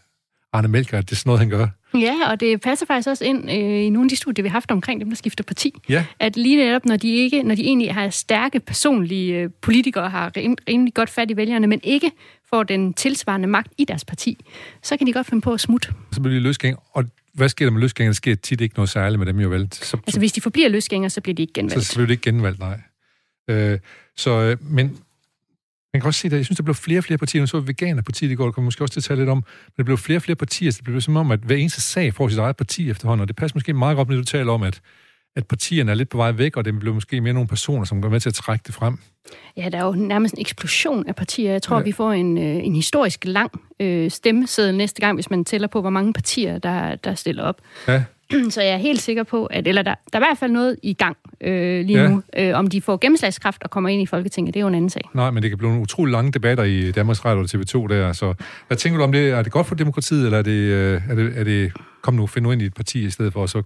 Arne Melchior, det er sådan noget, han gør. Ja, og det passer faktisk også ind øh, i nogle af de studier, vi har haft omkring dem, der skifter parti. Ja. At lige netop, når de, ikke, når de egentlig har stærke personlige øh, politikere, har rimelig godt fat i vælgerne, men ikke får den tilsvarende magt i deres parti, så kan de godt finde på at smutte. Så bliver de løsgænger, og hvad sker der med løsgængere? Der sker tit ikke noget særligt med dem jo vel. Så, altså hvis de forbliver løsgængere, så bliver de ikke genvalgt. Så, så bliver de ikke genvalgt, nej. Øh, så, øh, men man kan også se, at jeg synes, der blev flere og flere partier. Nu så vi Veganerpartiet i går, kommer måske også til at tale lidt om, men der blev flere og flere partier, så det blev som om, at hver eneste sag får sit eget parti efterhånden, og det passer måske meget godt, når du taler om, at, at partierne er lidt på vej væk, og det blev måske mere nogle personer, som går med til at trække det frem. Ja, der er jo nærmest en eksplosion af partier. Jeg tror, ja. vi får en, øh, en historisk lang øh, stemmeseddel næste gang, hvis man tæller på, hvor mange partier, der, der stiller op. Ja. (clears throat) Så jeg er helt sikker på, at eller der, der er i hvert fald noget i gang øh, lige ja. nu. Øh, om de får gennemslagskraft og kommer ind i Folketinget, det er jo en anden sag. Nej, men det kan blive nogle utrolig lange debatter i Danmarks Radio og TV2 der. Så hvad tænker du om det? Er det godt for demokratiet, eller er det, øh, er det, er det kom nu, find nu ind i et parti i stedet for, og så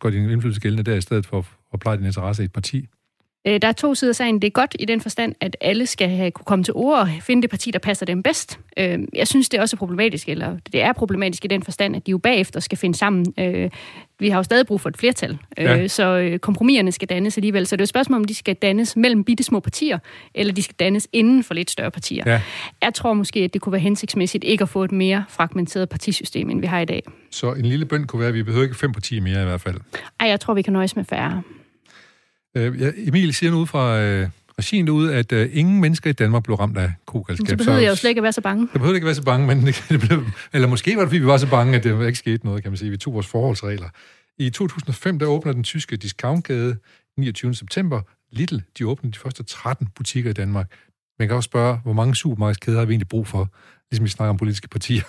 gør din indflydelse gældende der, i stedet for at pleje din interesse i et parti? Øh, der er to sider af sagen. Det er godt i den forstand, at alle skal have, kunne komme til ord og finde det parti, der passer dem bedst. Øh, jeg synes, det er også problematisk, eller det er problematisk i den forstand, at de jo bagefter skal finde sammen. Øh, vi har jo stadig brug for et flertal, ja. så kompromiserne skal dannes alligevel. Så det er et spørgsmål, om de skal dannes mellem bitte små partier, eller de skal dannes inden for lidt større partier. Ja. Jeg tror måske, at det kunne være hensigtsmæssigt ikke at få et mere fragmenteret partisystem, end vi har i dag. Så en lille bønd kunne være, at vi behøver ikke fem partier mere i hvert fald? Ej, jeg tror, vi kan nøjes med færre. Øh, ja, Emil siger nu fra øh, regien derude, at øh, ingen mennesker i Danmark blev ramt af kogalskab. Så behøver jeg jo slet ikke at være så bange. Jeg behøver ikke at være så bange, men (laughs) det, blev, eller måske var det, fordi vi var så bange, at det ikke skete noget, kan man sige. Vi tog vores forholdsregler. I 2005, der åbner den tyske discountkæde 29. september. Little, de åbner de første 13 butikker i Danmark. Man kan også spørge, hvor mange supermarkedskæder har vi egentlig brug for, ligesom vi snakker om politiske partier.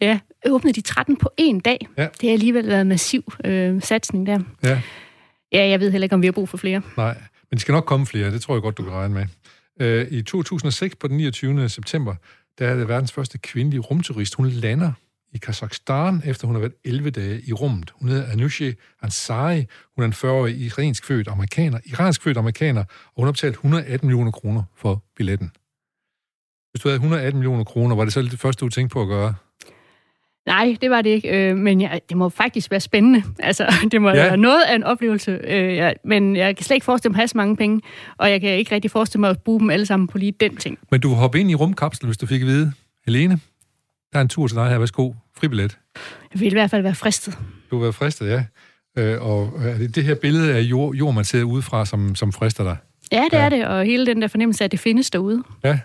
Ja, åbnede de 13 på en dag. Ja. Det er alligevel en massiv øh, satsning der. Ja. Ja, jeg ved heller ikke, om vi har brug for flere. Nej, men det skal nok komme flere, det tror jeg godt, du kan regne med. Øh, I 2006, på den 29. september, der er det verdens første kvindelige rumturist. Hun lander i Kazakhstan, efter hun har været 11 dage i rummet. Hun hedder Anushe Ansari. Hun er en 40-årig iransk født amerikaner, iransk født amerikaner, og hun har betalt 118 millioner kroner for billetten. Hvis du havde 118 millioner kroner, var det så det første, du tænkte på at gøre? Nej, det var det ikke, øh, men ja, det må faktisk være spændende. Altså, (laughs) det må ja. være noget af en oplevelse, øh, ja, men jeg kan slet ikke forestille mig at have så mange penge, og jeg kan ikke rigtig forestille mig at bruge dem alle sammen på lige den ting. Men du hopper ind i rumkapslen, hvis du fik at vide, Helene, der er en tur til dig her, værsgo, fribillet. Jeg vil i hvert fald være fristet. Du vil være fristet, ja. Øh, og er det det her billede af jord, jord man ser udefra, som, som frister dig? Ja, det ja. er det, og hele den der fornemmelse af, at det findes derude. Ja,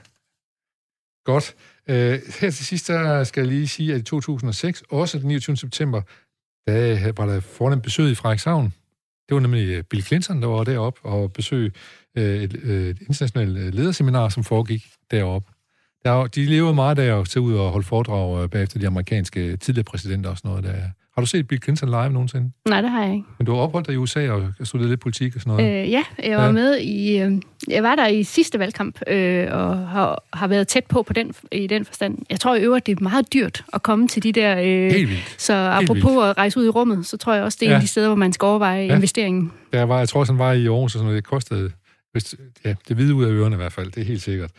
godt. Øh, her til sidst, der skal jeg lige sige, at i 2006, også den 29. september, der var der fornemt besøg i Frederikshavn. Det var nemlig øh, Bill Clinton, der var deroppe og besøg øh, et, øh, et internationalt øh, lederseminar, som foregik deroppe. Der, de lever meget der og til ud og holde foredrag bagefter de amerikanske tidligere præsidenter og sådan noget. Der, har du set Bill Clinton live nogensinde? Nej, det har jeg ikke. Men du har opholdt dig i USA og studeret lidt politik og sådan noget? Øh, ja, jeg var ja. med i... Øh, jeg var der i sidste valgkamp, øh, og har, har været tæt på, på den, i den forstand. Jeg tror i øvrigt, det er meget dyrt at komme til de der... Øh, Helt vildt. Så apropos Helt at rejse ud i rummet, så tror jeg også, det er ja. en af de steder, hvor man skal overveje ja. investeringen. Ja, var, jeg tror, sådan var i Aarhus, og sådan noget. Det kostede... Hvis, ja, det hvide ud af ørerne i hvert fald, det er helt sikkert.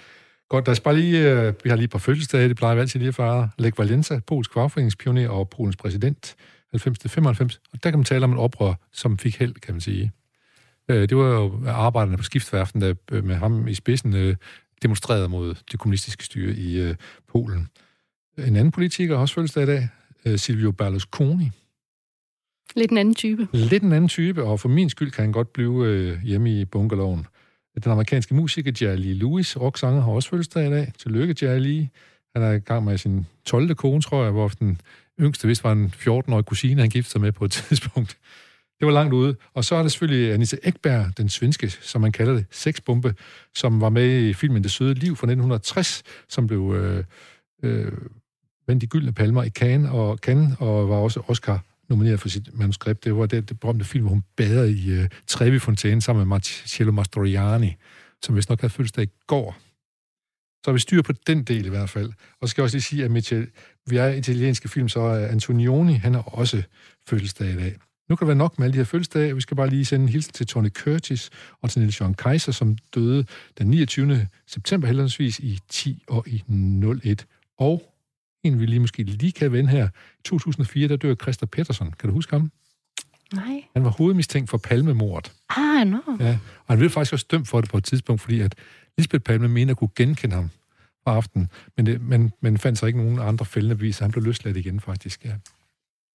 Godt, der er bare lige, øh, vi har lige et par fødselsdage, det plejer vi altid lige at fejre. Lech Valenza, polsk fagforeningspioner og Polens præsident. 90-95, og der kan man tale om et oprør, som fik held, kan man sige. Øh, det var jo arbejderne på skiftværften, der øh, med ham i spidsen øh, demonstrerede mod det kommunistiske styre i Polen. En anden politiker har også fødselsdag i dag, Silvio Berlusconi. Lidt en anden type. Lidt en anden type, og for min skyld kan han godt blive hjemme i bunkerloven. Den amerikanske musiker Jerry Lee Lewis, rocksanger, har også fødselsdag i dag. Tillykke, Jerry Lee. Han er i gang med sin 12. kone, tror jeg, hvor den yngste vist var en 14-årig kusine, han giftede sig med på et (laughs) tidspunkt. Det var langt ude. Og så er der selvfølgelig Anissa Ekberg, den svenske, som man kalder det, sexbombe, som var med i filmen Det Søde Liv fra 1960, som blev øh, øh, vendt i gyldne palmer i Cannes og, Cannes, og var også Oscar nomineret for sit manuskript. Det var det, det berømte film, hvor hun bader i øh, uh, Trevi Fontæne sammen med Marcello Mastroianni, som vist nok havde fødselsdag i går. Så har vi styr på den del i hvert fald. Og så skal jeg også lige sige, at Michel, vi er italienske film, så er Antonioni, han har også fødselsdag i dag. Nu kan det være nok med alle de her fødselsdage. Vi skal bare lige sende en hilsen til Tony Curtis og til Niels Jørgen Kaiser, som døde den 29. september heldigvis i 10 og i 01. Og en, vi lige måske lige kan vende her. I 2004, der dør Christa Pettersson. Kan du huske ham? Nej. Han var hovedmistænkt for palmemordet. Ah, no. Ja, og han blev faktisk også dømt for det på et tidspunkt, fordi at Lisbeth Palme mener at kunne genkende ham fra aftenen, men, det, men, men fandt så ikke nogen andre fældende beviser. Han blev løsladt igen, faktisk. Ja.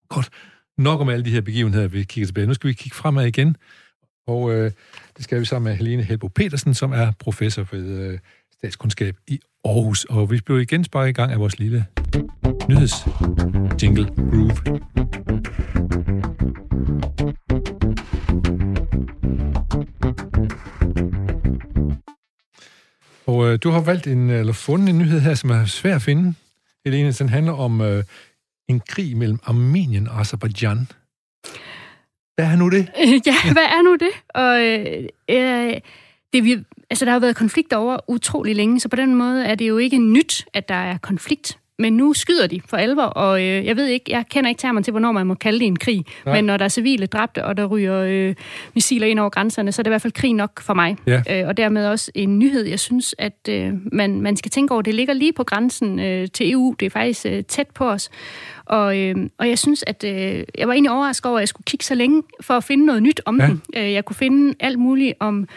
Godt. Nok om alle de her begivenheder, vi kigger tilbage. Nu skal vi kigge fremad igen, og øh, det skal vi sammen med Helene Helbo Petersen, som er professor ved øh, statskundskab i Aarhus. Og vi blev igen sparket i gang af vores lille nyheds jingle groove. Og øh, du har valgt en, eller fundet en nyhed her, som er svær at finde, Helene. Den handler om øh, en krig mellem Armenien og Azerbaijan. Hvad er nu det? (laughs) Ja, hvad er nu det? Og øh, øh, det vi, altså, der har jo været konflikt over utrolig længe, så på den måde er det jo ikke nyt, at der er konflikt men nu skyder de for alvor, og øh, jeg ved ikke, jeg kender ikke termen til, hvornår man må kalde det en krig, Nej. men når der er civile dræbte, og der ryger øh, missiler ind over grænserne, så er det i hvert fald krig nok for mig. Ja. Øh, og dermed også en nyhed, jeg synes, at øh, man, man skal tænke over, det ligger lige på grænsen øh, til EU, det er faktisk øh, tæt på os, og, øh, og jeg synes, at øh, jeg var egentlig overrasket over, at jeg skulle kigge så længe for at finde noget nyt om ja. den. Øh, jeg kunne finde alt muligt om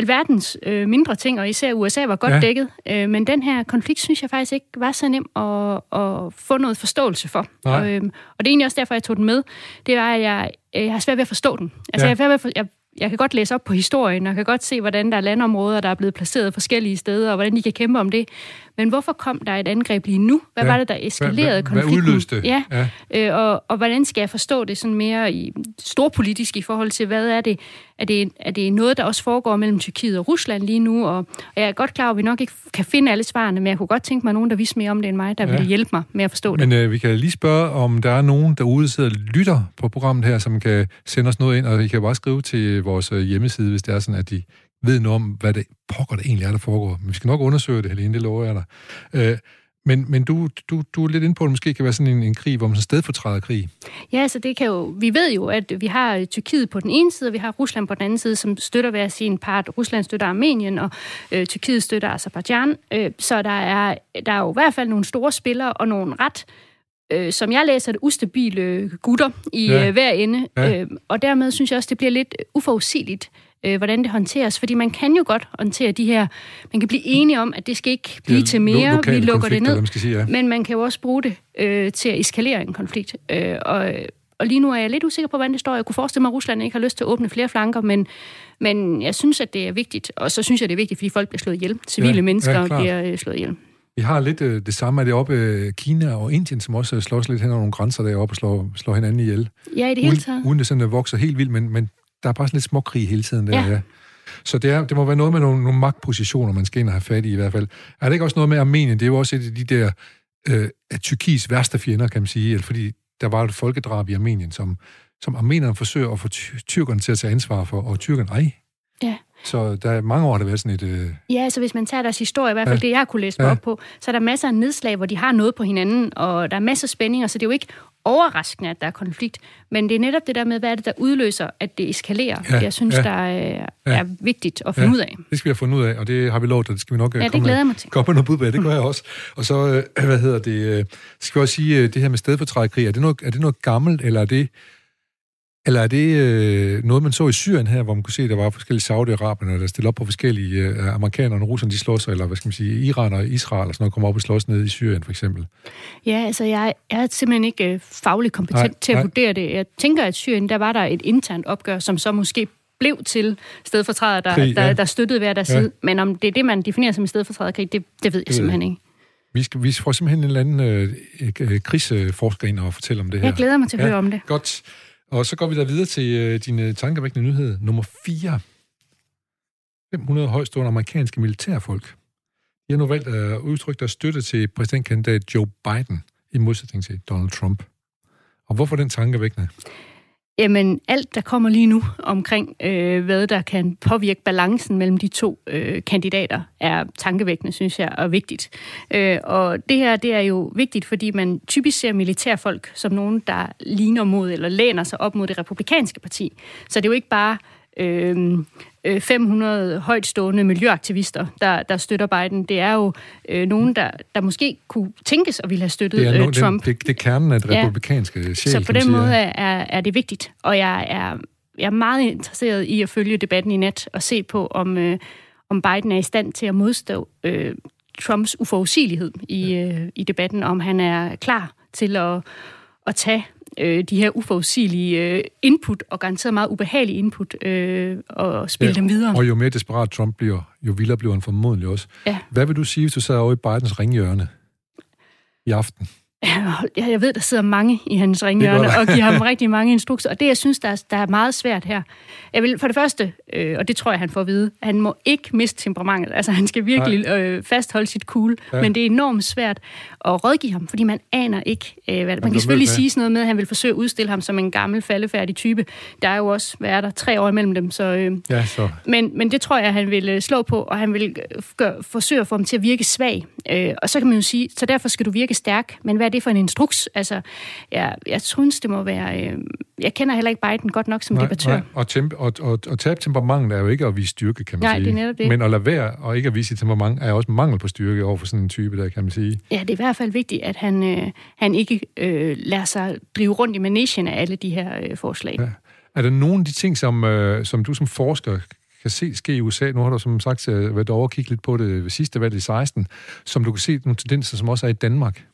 alverdens øh, mindre ting, og især USA var godt ja. dækket. Øh, men den her konflikt, synes jeg faktisk ikke var så nem at, at få noget forståelse for. Og, øh, og det er egentlig også derfor, jeg tog den med. Det var, at jeg, jeg har svært ved at forstå den. Altså, ja. jeg, ved at jeg, jeg kan godt læse op på historien, og kan godt se, hvordan der er landområder, der er blevet placeret forskellige steder, og hvordan de kan kæmpe om det. Men hvorfor kom der et angreb lige nu? Hvad ja. var det, der eskalerede hvad, konflikten? Hvad udløste? Ja, ja. Øh, og, og hvordan skal jeg forstå det sådan mere i storpolitisk i forhold til, hvad er det? Er det, er det noget, der også foregår mellem Tyrkiet og Rusland lige nu? Og, og jeg er godt klar over, at vi nok ikke kan finde alle svarene, men jeg kunne godt tænke mig nogen, der vidste mere om det end mig, der ja. ville hjælpe mig med at forstå det. Men øh, vi kan lige spørge, om der er nogen derude, der lytter på programmet her, som kan sende os noget ind, og I kan bare skrive til vores øh, hjemmeside, hvis det er sådan, at de ved noget om, hvad det pokker det egentlig er, der foregår. Men vi skal nok undersøge det, Helene, det lover jeg dig. Øh, men, men du, du, du er lidt inde på, at det måske kan være sådan en, en krig, hvor man så stedfortræder krig. Ja, så altså det kan jo... Vi ved jo, at vi har Tyrkiet på den ene side, og vi har Rusland på den anden side, som støtter hver sin part. Rusland støtter Armenien, og øh, Tyrkiet støtter Azerbaijan. Øh, så der er, der er jo i hvert fald nogle store spillere, og nogle ret øh, som jeg læser det, ustabile gutter i ja. øh, hver ende. Ja. Øh, og dermed synes jeg også, det bliver lidt uforudsigeligt, øh, hvordan det håndteres. Fordi man kan jo godt håndtere de her... Man kan blive enige om, at det skal ikke blive til mere, lo- vi lukker det ned. Sige, ja. Men man kan jo også bruge det øh, til at eskalere en konflikt. Øh, og, og lige nu er jeg lidt usikker på, hvordan det står. Jeg kunne forestille mig, at Rusland ikke har lyst til at åbne flere flanker, men, men jeg synes, at det er vigtigt. Og så synes jeg, det er vigtigt, fordi folk bliver slået ihjel. Civile ja, mennesker ja, bliver øh, slået ihjel. Vi har lidt øh, det samme, er det oppe øh, Kina og Indien, som også slås lidt hen over nogle grænser deroppe og slår, slår hinanden ihjel. Ja, i det hele taget. Uden det sådan at vokser helt vildt, men, men der er bare sådan lidt småkrig hele tiden der. Ja. ja. Så det, er, det må være noget med nogle, nogle magtpositioner, man skal ind og have fat i i hvert fald. Er det ikke også noget med Armenien? Det er jo også et af de der øh, af Tyrkiets værste fjender, kan man sige, eller fordi der var et folkedrab i Armenien, som, som armenerne forsøger at få tyrkerne til at tage ansvar for, og tyrkerne, ej. Ja. Så der er mange år, der har været sådan et... Øh... Ja, så hvis man tager deres historie, i hvert fald ja. det, jeg kunne læse ja. op på, så er der masser af nedslag, hvor de har noget på hinanden, og der er masser af spændinger, så det er jo ikke overraskende, at der er konflikt. Men det er netop det der med, hvad er det, der udløser, at det eskalerer. Ja, jeg synes, ja, der er, ja, er vigtigt at finde ja, ud af. Det skal vi have fundet ud af, og det har vi lovet, og det skal vi nok ja, komme, det glæder mig til. komme noget bud på. Det gør jeg også. Og så, øh, (clears throat) hvad hedder det, øh, skal vi også sige, øh, det her med stedfortrædekrig, er det noget, er det noget gammelt, eller er det eller er det øh, noget, man så i Syrien her, hvor man kunne se, at der var forskellige Saudi-Araberne, der stillede op på forskellige øh, amerikanere og russerne, de slås, eller hvad skal man sige, Iran og Israel, og sådan noget, kommer op og slås ned i Syrien for eksempel? Ja, altså jeg er simpelthen ikke øh, fagligt kompetent nej, til at nej. vurdere det. Jeg tænker, at Syrien, der var der et internt opgør, som så måske blev til stedfortræder, der, Krig, ja. der, der støttede hver deres ja. side. Men om det er det, man definerer som en stedfortræderkrig, det, det ved jeg det simpelthen ikke. Vi, skal, vi får simpelthen en eller anden øh, øh, krigsforsker ind og fortælle om det her. Jeg glæder mig til at ja, høre om det. Godt. Og så går vi da videre til øh, din øh, tankevækkende nyhed nummer 4. 500 højstående amerikanske militærfolk. De har nu valgt at udtrykke deres støtte til præsidentkandidat Joe Biden i modsætning til Donald Trump. Og hvorfor den tankevækkende? Jamen, alt, der kommer lige nu omkring, øh, hvad der kan påvirke balancen mellem de to øh, kandidater, er tankevækkende, synes jeg, og vigtigt. Øh, og det her, det er jo vigtigt, fordi man typisk ser militærfolk som nogen, der ligner mod eller læner sig op mod det republikanske parti. Så det er jo ikke bare øh, 500 øh, højtstående miljøaktivister, der, der støtter Biden. Det er jo øh, nogen, der, der måske kunne tænkes at ville have støttet det er nogen, Trump. Det, det, det er kernen af det republikanske ja. sjæl, Så på den måde er, er det vigtigt, og jeg er, jeg er meget interesseret i at følge debatten i nat og se på, om, øh, om Biden er i stand til at modstå øh, Trumps uforudsigelighed i, øh, i debatten, om han er klar til at, at tage øh, de her uforudsigelige øh, input, og garanteret meget ubehagelige input, øh, og spille ja, dem videre. Og jo mere desperat Trump bliver, jo vildere bliver han formodentlig også. Ja. Hvad vil du sige, hvis du sad over i Bidens ringhjørne i aften? Jeg ved, der sidder mange i hans ringhjørne og giver ham (laughs) rigtig mange instrukser. Og det, jeg synes, der er, der er meget svært her. Jeg vil for det første, øh, og det tror jeg, han får at vide, han må ikke miste temperamentet. Altså, han skal virkelig øh, fastholde sit cool. Ja. Men det er enormt svært at rådgive ham, fordi man aner ikke, øh, hvad Man kan selvfølgelig sige sådan noget med, at han vil forsøge at udstille ham som en gammel, faldefærdig type. Der er jo også, hvad er der, tre år imellem dem. Så, øh, ja, så. Men, men det tror jeg, han vil øh, slå på, og han vil øh, gør, forsøge at få ham til at virke svag. Øh, og så kan man jo sige, så derfor skal du virke stærk. Men hvad er det for en instruks? Altså, jeg, jeg synes, det må være... Øh, jeg kender heller ikke Biden godt nok som nej, debattør. Nej. Og, temp- og, og, og tabe temperament er jo ikke at vise styrke, kan man nej, sige. Det er netop det. Men at lade være og ikke at vise temperament er også mangel på styrke over for sådan en type der, kan man sige. Ja, det er i hvert fald vigtigt, at han, øh, han ikke øh, lader sig drive rundt i managen af alle de her øh, forslag. Ja. Er der nogle af de ting, som, øh, som du som forsker kan se ske i USA, nu har du som sagt øh, været over og kigge lidt på det ved sidste valg i 16, som du kan se nogle tendenser, som også er i Danmark?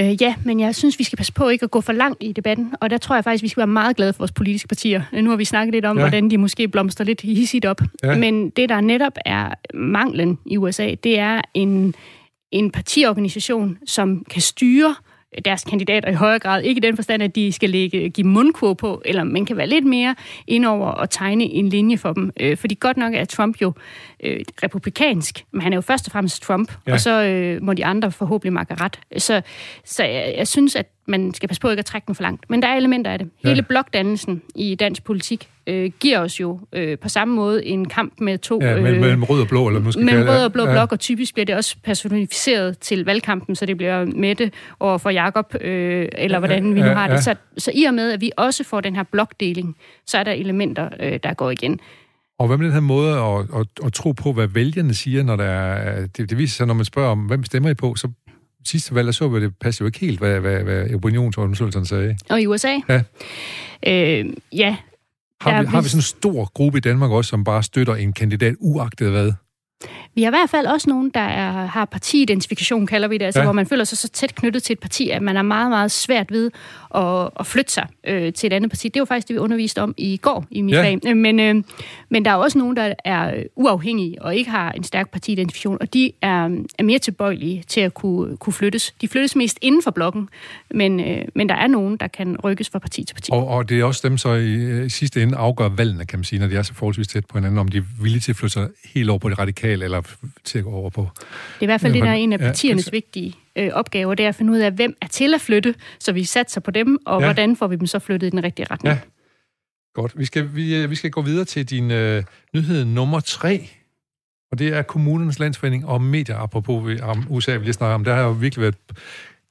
Øh, ja, men jeg synes, vi skal passe på ikke at gå for langt i debatten, og der tror jeg faktisk, vi skal være meget glade for vores politiske partier. Nu har vi snakket lidt om, ja. hvordan de måske blomster lidt hissigt op. Ja. Men det, der netop er manglen i USA, det er en, en partiorganisation, som kan styre deres kandidater i højere grad. Ikke i den forstand, at de skal lægge, give mundkur på, eller man kan være lidt mere indover og tegne en linje for dem. Øh, fordi godt nok er Trump jo øh, republikansk, men han er jo først og fremmest Trump, ja. og så øh, må de andre forhåbentlig makke ret. Så, så jeg, jeg synes, at man skal passe på ikke at trække den for langt. Men der er elementer af det. Ja. Hele blokdannelsen i dansk politik øh, giver os jo øh, på samme måde en kamp med to... Ja, mellem, øh, mellem rød og blå, eller måske Mellem rød og blå ja. blok, og typisk bliver det også personificeret til valgkampen, så det bliver Mette over for Jakob, øh, eller hvordan vi nu har det. Så, så i og med, at vi også får den her blokdeling, så er der elementer, øh, der går igen. Og hvad med den her måde at, at, at tro på, hvad vælgerne siger, når der er, det, det viser sig, når man spørger om, hvem stemmer I på, så sidste valg, der så vi, det passer jo ikke helt, hvad, hvad, hvad opinionsundersøgelserne sagde. Og i USA? Ja. Øh, ja. Har vi, har vi sådan en stor gruppe i Danmark også, som bare støtter en kandidat uagtet hvad? Vi har i hvert fald også nogen, der er, har partiidentifikation, kalder vi det, altså ja. hvor man føler sig så tæt knyttet til et parti, at man er meget, meget svært ved at, at flytte sig øh, til et andet parti. Det var faktisk det, vi underviste om i går i mit ja. fag. Øh, men, øh, men der er også nogen, der er uafhængige og ikke har en stærk partiidentifikation, og de er, er mere tilbøjelige til at kunne, kunne flyttes. De flyttes mest inden for blokken, men, øh, men der er nogen, der kan rykkes fra parti til parti. Og, og det er også dem, så i, i sidste ende afgør valgene, kan man sige, når de er så forholdsvis tæt på hinanden, om de er villige til at flytte sig helt over på det radikale, eller til at gå over på... Det er i hvert fald det, der er en af partiernes ja, vigtige øh, opgaver, det er at finde ud af, hvem er til at flytte, så vi satser på dem, og ja. hvordan får vi dem så flyttet i den rigtige retning. Ja. Godt. Vi skal, vi, øh, vi skal gå videre til din øh, nyhed nummer tre, og det er kommunernes landsforening og medier, apropos om USA, vi lige snakker om. Der har jo virkelig været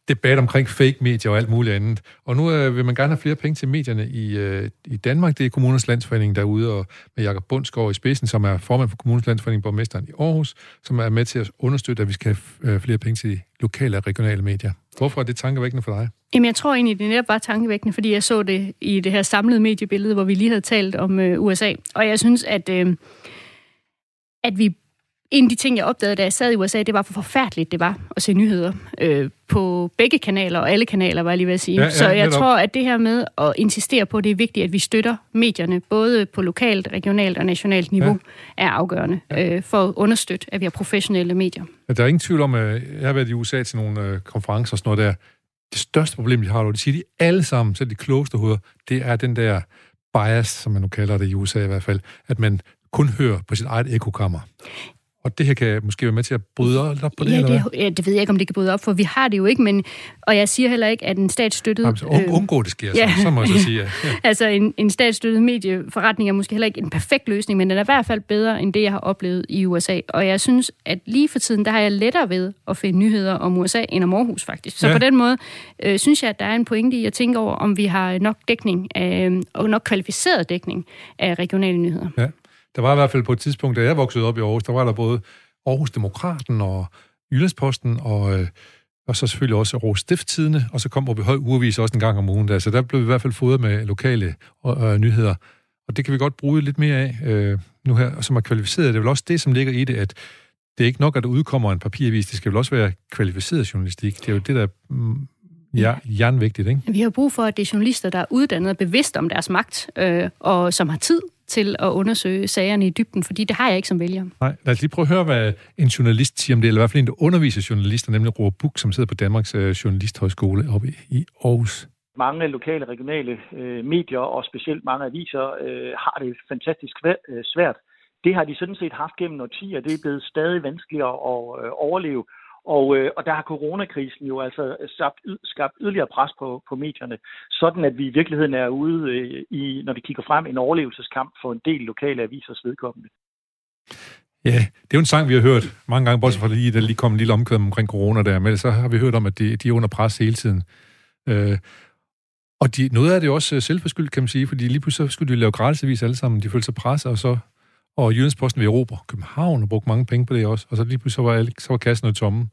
debat omkring fake medier og alt muligt andet. Og nu øh, vil man gerne have flere penge til medierne i, øh, i Danmark. Det er Kommunernes Landsforening derude, og med Jakob Bundsgaard i spidsen, som er formand for Kommunernes Landsforening, borgmesteren i Aarhus, som er med til at understøtte, at vi skal have øh, flere penge til de lokale og regionale medier. Hvorfor er det tankevækkende for dig? Jamen, jeg tror egentlig, det netop var tankevækkende, fordi jeg så det i det her samlede mediebillede, hvor vi lige havde talt om øh, USA. Og jeg synes, at, øh, at vi en af de ting, jeg opdagede, da jeg sad i USA, det var, hvor forfærdeligt det var at se nyheder øh, på begge kanaler, og alle kanaler, var jeg lige ved at sige. Ja, ja, så jeg netop. tror, at det her med at insistere på, det er vigtigt, at vi støtter medierne, både på lokalt, regionalt og nationalt niveau, ja. er afgørende ja. øh, for at understøtte, at vi har professionelle medier. Ja, der er ingen tvivl om, at jeg har været i USA til nogle øh, konferencer og sådan noget der. Det største problem, de har, og det siger de alle sammen, selv de klogeste hoveder, det er den der bias, som man nu kalder det i USA i hvert fald, at man kun hører på sit eget ekokammer. Og det her kan måske være med til at bryde op på det, ja, eller det, ja, det ved jeg ikke, om det kan bryde op, for vi har det jo ikke, men, og jeg siger heller ikke, at en statsstøttet... Jamen, så um, undgå det sker, ja. så, så må jeg så sige. (laughs) Ja. altså, en, en statsstøttet medieforretning er måske heller ikke en perfekt løsning, men den er i hvert fald bedre, end det, jeg har oplevet i USA. Og jeg synes, at lige for tiden, der har jeg lettere ved at finde nyheder om USA, end om Aarhus, faktisk. Så ja. på den måde øh, synes jeg, at der er en pointe i at tænke over, om vi har nok dækning, øh, og nok kvalificeret dækning af regionale nyheder. Ja. Der var i hvert fald på et tidspunkt, da jeg voksede op i Aarhus, der var der både Aarhus Demokraten og Jyllandsposten og, øh, og så selvfølgelig også Aarhus Stifttidene, og så kom vi Høj Urvis også en gang om ugen der, så der blev vi i hvert fald fodret med lokale øh, øh nyheder. Og det kan vi godt bruge lidt mere af øh, nu her, som er kvalificeret. Det er vel også det, som ligger i det, at det er ikke nok, at der udkommer en papiravis. Det skal vel også være kvalificeret journalistik. Det er jo det, der mm, ja, jernvigtigt, ikke? Vi har brug for, at det er journalister, der er uddannet og bevidst om deres magt, øh, og som har tid til at undersøge sagerne i dybden, fordi det har jeg ikke som vælger. Nej, lad os lige prøve at høre, hvad en journalist siger om det, eller i hvert fald en, der underviser journalister, nemlig Roar Buk, som sidder på Danmarks øh, Journalisthøjskole oppe i Aarhus. Mange lokale, regionale øh, medier og specielt mange aviser øh, har det fantastisk øh, svært. Det har de sådan set haft gennem årtier. Det er blevet stadig vanskeligere at øh, overleve. Og, øh, og der har coronakrisen jo altså skabt, skabt yderligere pres på, på medierne, sådan at vi i virkeligheden er ude øh, i, når vi kigger frem, en overlevelseskamp for en del lokale avisers vedkommende. Ja, det er jo en sang, vi har hørt mange gange, bortset fra lige, der lige kom en lille omkvæd omkring corona der, men så har vi hørt om, at de, de er under pres hele tiden. Øh, og de, noget af det er også øh, selvforskyldt, kan man sige, fordi lige pludselig så skulle de lave gratisavis alle sammen. De følte sig presset, og så og Jyllandsposten ved Europa, København og brugte mange penge på det også, og så lige pludselig så var, alle, så var kassen noget tomme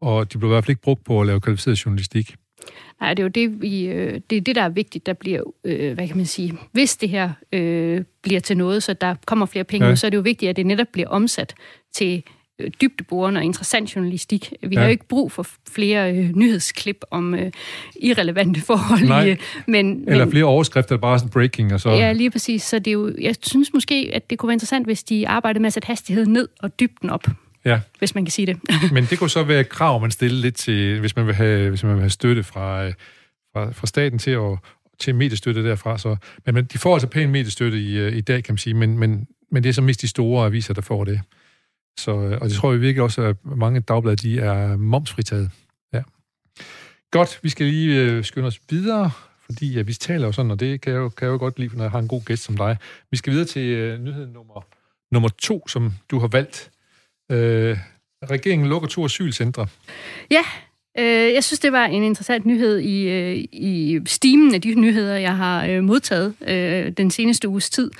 og de blev i hvert fald ikke brugt på at lave kvalificeret journalistik. Nej, det er jo det, vi, øh, det, er det, der er vigtigt, der bliver, øh, hvad kan man sige, hvis det her øh, bliver til noget, så der kommer flere penge, ja. så er det jo vigtigt, at det netop bliver omsat til øh, dybdeborende og interessant journalistik. Vi ja. har jo ikke brug for flere øh, nyhedsklip om øh, irrelevante forhold. Nej. I, men, Eller men, flere overskrifter, der bare er sådan breaking. Og så... Ja, lige præcis. Så det er jo, jeg synes måske, at det kunne være interessant, hvis de arbejdede med at sætte hastigheden ned og dybden op ja. hvis man kan sige det. (laughs) Men det kunne så være et krav, man stiller lidt til, hvis man vil have, hvis man vil have støtte fra, øh, fra, fra staten til at til mediestøtte derfra. Så, men, men de får altså pæn mediestøtte i, øh, i dag, kan man sige, men, men, men det er så mest de store aviser, der får det. Så, øh, og det tror jeg virkelig også, at mange dagblade, de er momsfritaget. Ja. Godt, vi skal lige øh, skynde os videre, fordi ja, vi taler jo sådan, og det kan jeg, jo, kan jeg jo godt lide, når jeg har en god gæst som dig. Vi skal videre til øh, nyhed nummer, nummer to, som du har valgt. Øh, regeringen lukker to asylcentre. Ja, øh, jeg synes, det var en interessant nyhed i, øh, i stimen af de nyheder, jeg har øh, modtaget øh, den seneste uges tid.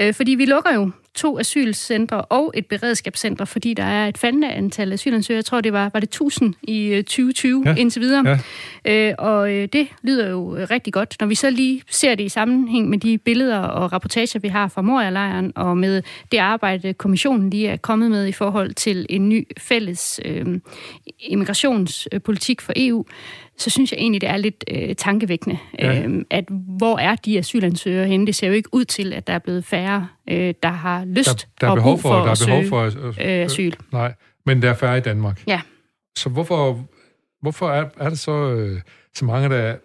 Øh, fordi vi lukker jo to asylcentre og et beredskabscenter, fordi der er et faldende antal asylansøgere. Jeg tror, det var, var det 1000 i 2020 ja. indtil videre. Ja. Øh, og øh, det lyder jo rigtig godt. Når vi så lige ser det i sammenhæng med de billeder og rapportager, vi har fra Moria-lejren, og med det arbejde, kommissionen lige er kommet med i forhold til en ny fælles øh, immigrationspolitik for EU, så synes jeg egentlig, det er lidt øh, tankevækkende, ja. øh, at hvor er de asylansøgere henne? Det ser jo ikke ud til, at der er blevet færre, øh, der har lyst der, der er behov for, for der at er behov for øh, øh, asyl. Nej, men der er færre i Danmark. Ja. Så hvorfor, hvorfor er, er det så, øh, så mange, der er,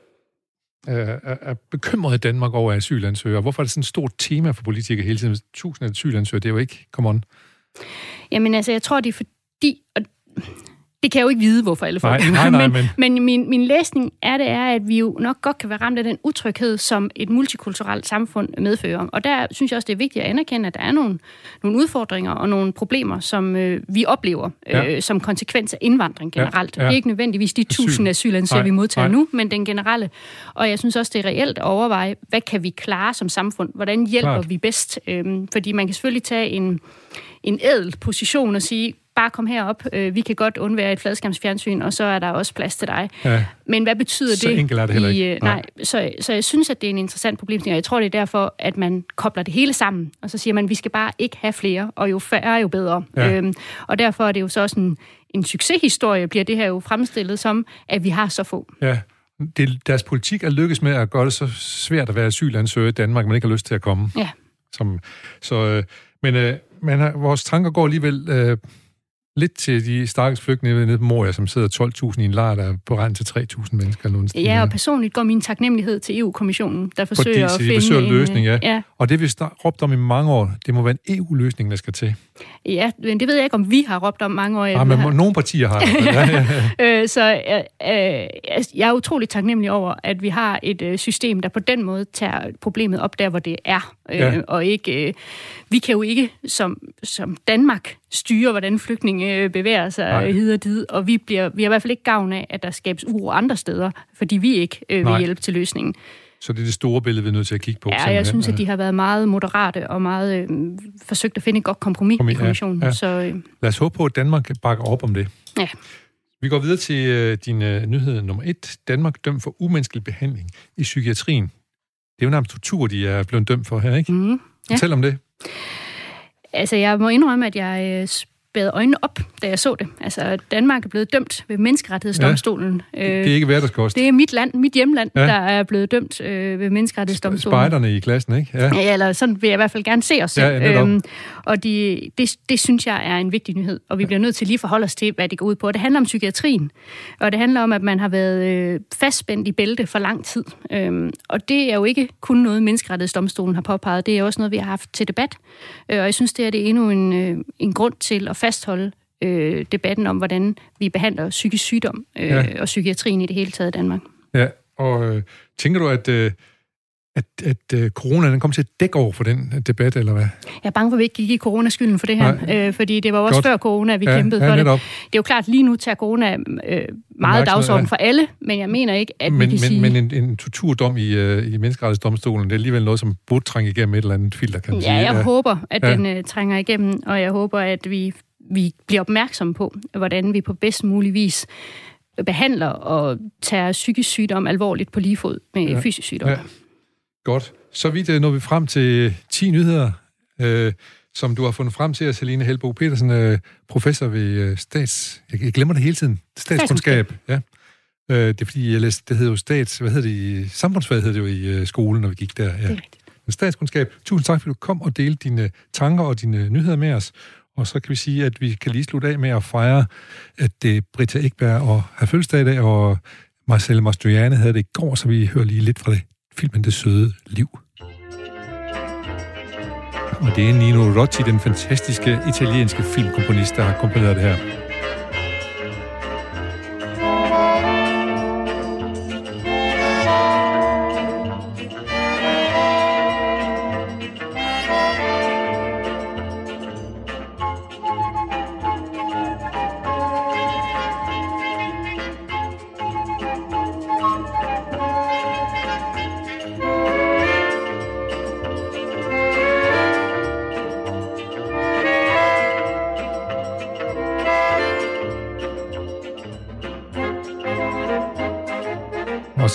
er, er bekymrede i Danmark over asylansøgere? Hvorfor er det sådan et stort tema for politikere hele tiden? Tusind asylansøgere, det er jo ikke, come on. Jamen altså, jeg tror, det er fordi, og det kan jeg jo ikke vide, hvorfor alle folk nej, nej, nej, men, men, men min, min læsning er det er, at vi jo nok godt kan være ramt af den utryghed, som et multikulturelt samfund medfører. Og der synes jeg også, det er vigtigt at anerkende, at der er nogle, nogle udfordringer og nogle problemer, som øh, vi oplever ja. øh, som konsekvens af indvandring generelt. Ja, ja. Ikke nødvendigvis de tusind asylansøgere, vi modtager nej. nu, men den generelle. Og jeg synes også, det er reelt at overveje, hvad kan vi klare som samfund? Hvordan hjælper Klart. vi bedst? Øhm, fordi man kan selvfølgelig tage en, en ædel position og sige, bare kom herop, øh, vi kan godt undvære et fladskærmsfjernsyn, og så er der også plads til dig. Ja. Men hvad betyder så det? Så enkelt er det heller ikke. I, øh, nej, så, så jeg synes, at det er en interessant problemstilling, og jeg tror, det er derfor, at man kobler det hele sammen, og så siger man, at vi skal bare ikke have flere, og jo færre, jo bedre. Ja. Øhm, og derfor er det jo så også en, en succeshistorie, bliver det her jo fremstillet som, at vi har så få. Ja, det, deres politik er lykkes med at gøre det så svært at være asylansøger i Danmark, man ikke har lyst til at komme. Ja. Som, så, øh, men øh, men øh, vores tanker går alligevel... Øh, lidt til de stakkels flygtninge nede på Moria, som sidder 12.000 i en lejr, der er på rent til 3.000 mennesker. Nogle ja, og personligt går min taknemmelighed til EU-kommissionen, der forsøger Fordi, at finde forsøger en løsning. Ja. ja. Og det vi har råbt om i mange år, det må være en EU-løsning, der skal til. Ja, men det ved jeg ikke, om vi har råbt om mange år. Ja, men her. nogle partier har det. ja, ja, (laughs) ja. øh, så øh, øh, jeg er utrolig taknemmelig over, at vi har et øh, system, der på den måde tager problemet op der, hvor det er. Øh, ja. Og ikke, øh, vi kan jo ikke som, som Danmark styre, hvordan flygtninge bevæger sig hid og did, og vi, bliver, vi har i hvert fald ikke gavn af, at der skabes uro andre steder, fordi vi ikke øh, vil Nej. hjælpe til løsningen. Så det er det store billede, vi er nødt til at kigge på. Ja, simpelthen. jeg synes, at de har været meget moderate og meget øh, forsøgt at finde et godt kompromis, kompromis i kommissionen. Ja, ja. Så, øh. Lad os håbe på, at Danmark bakker op om det. Ja. Vi går videre til øh, din øh, nyhed nummer et. Danmark dømt for umenneskelig behandling i psykiatrien. Det er jo nærmest tortur, de er blevet dømt for her, ikke? Mm, ja. Fortæl om det. Altså, jeg må indrømme, at jeg øh, øh, spæde øjnene op, da jeg så det. Altså, Danmark er blevet dømt ved menneskerettighedsdomstolen. Ja, det er ikke hverdagskost. Det er mit land, mit hjemland, ja. der er blevet dømt øh, ved menneskerettighedsdomstolen. Spejderne i klassen, ikke? Ja. ja, eller sådan vil jeg i hvert fald gerne se os selv. Ja, øhm, og de, det, det synes jeg er en vigtig nyhed, og vi bliver nødt til lige at forholde os til, hvad det går ud på. Det handler om psykiatrien, og det handler om, at man har været øh, fastspændt i bælte for lang tid. Øhm, og det er jo ikke kun noget, menneskerettighedsdomstolen har påpeget, det er også noget, vi har haft til debat. Øh, og jeg synes, det er det endnu en, øh, en grund til at fastholde øh, debatten om, hvordan vi behandler psykisk sygdom øh, ja. og psykiatrien i det hele taget i Danmark. Ja, og øh, tænker du, at... Øh at, at uh, corona den kom til at dække over for den debat, eller hvad? Jeg er bange for, at vi ikke gik i coronaskylden for det her, øh, fordi det var også Godt. før corona, vi ja, kæmpede ja, for netop. det. Det er jo klart, lige nu tager corona øh, meget dagsorden ja. for alle, men jeg mener ikke, at men, vi kan men, sige... Men en, en torturdom i, uh, i menneskerettighedsdomstolen, det er alligevel noget, som burde trænge igennem et eller andet filter, kan man ja, sige. Jeg ja, jeg håber, at ja. den uh, trænger igennem, og jeg håber, at vi, vi bliver opmærksomme på, hvordan vi på bedst mulig vis behandler og tager psykisk sygdom alvorligt på lige fod med ja. fysisk sygdom. Ja. Godt. Så vidt øh, når vi frem til 10 nyheder, øh, som du har fundet frem til, Celine Helbo Petersen, øh, professor ved øh, stats... Jeg, jeg glemmer det hele tiden. Statskundskab. Ja. Øh, det er fordi, jeg læste, det hedder jo stats... Hvad hedder det? I, samfundsfag hedder det jo i øh, skolen, når vi gik der. Ja. Det er rigtigt. Statskundskab. Tusind tak, fordi du kom og delte dine tanker og dine nyheder med os. Og så kan vi sige, at vi kan lige slutte af med at fejre, at det er Britta Ekberg og har fødselsdag i dag, og Marcel Mastroianni havde det i går, så vi hører lige lidt fra det filmen Det Søde Liv. Og det er Nino Rotti, den fantastiske italienske filmkomponist, der har komponeret det her.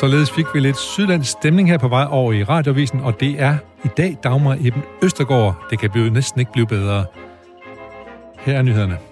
Således fik vi lidt sydlandsk stemning her på vej over i radiovisen, og det er i dag Dagmar Eben Østergaard. Det kan blive, næsten ikke blive bedre. Her er nyhederne.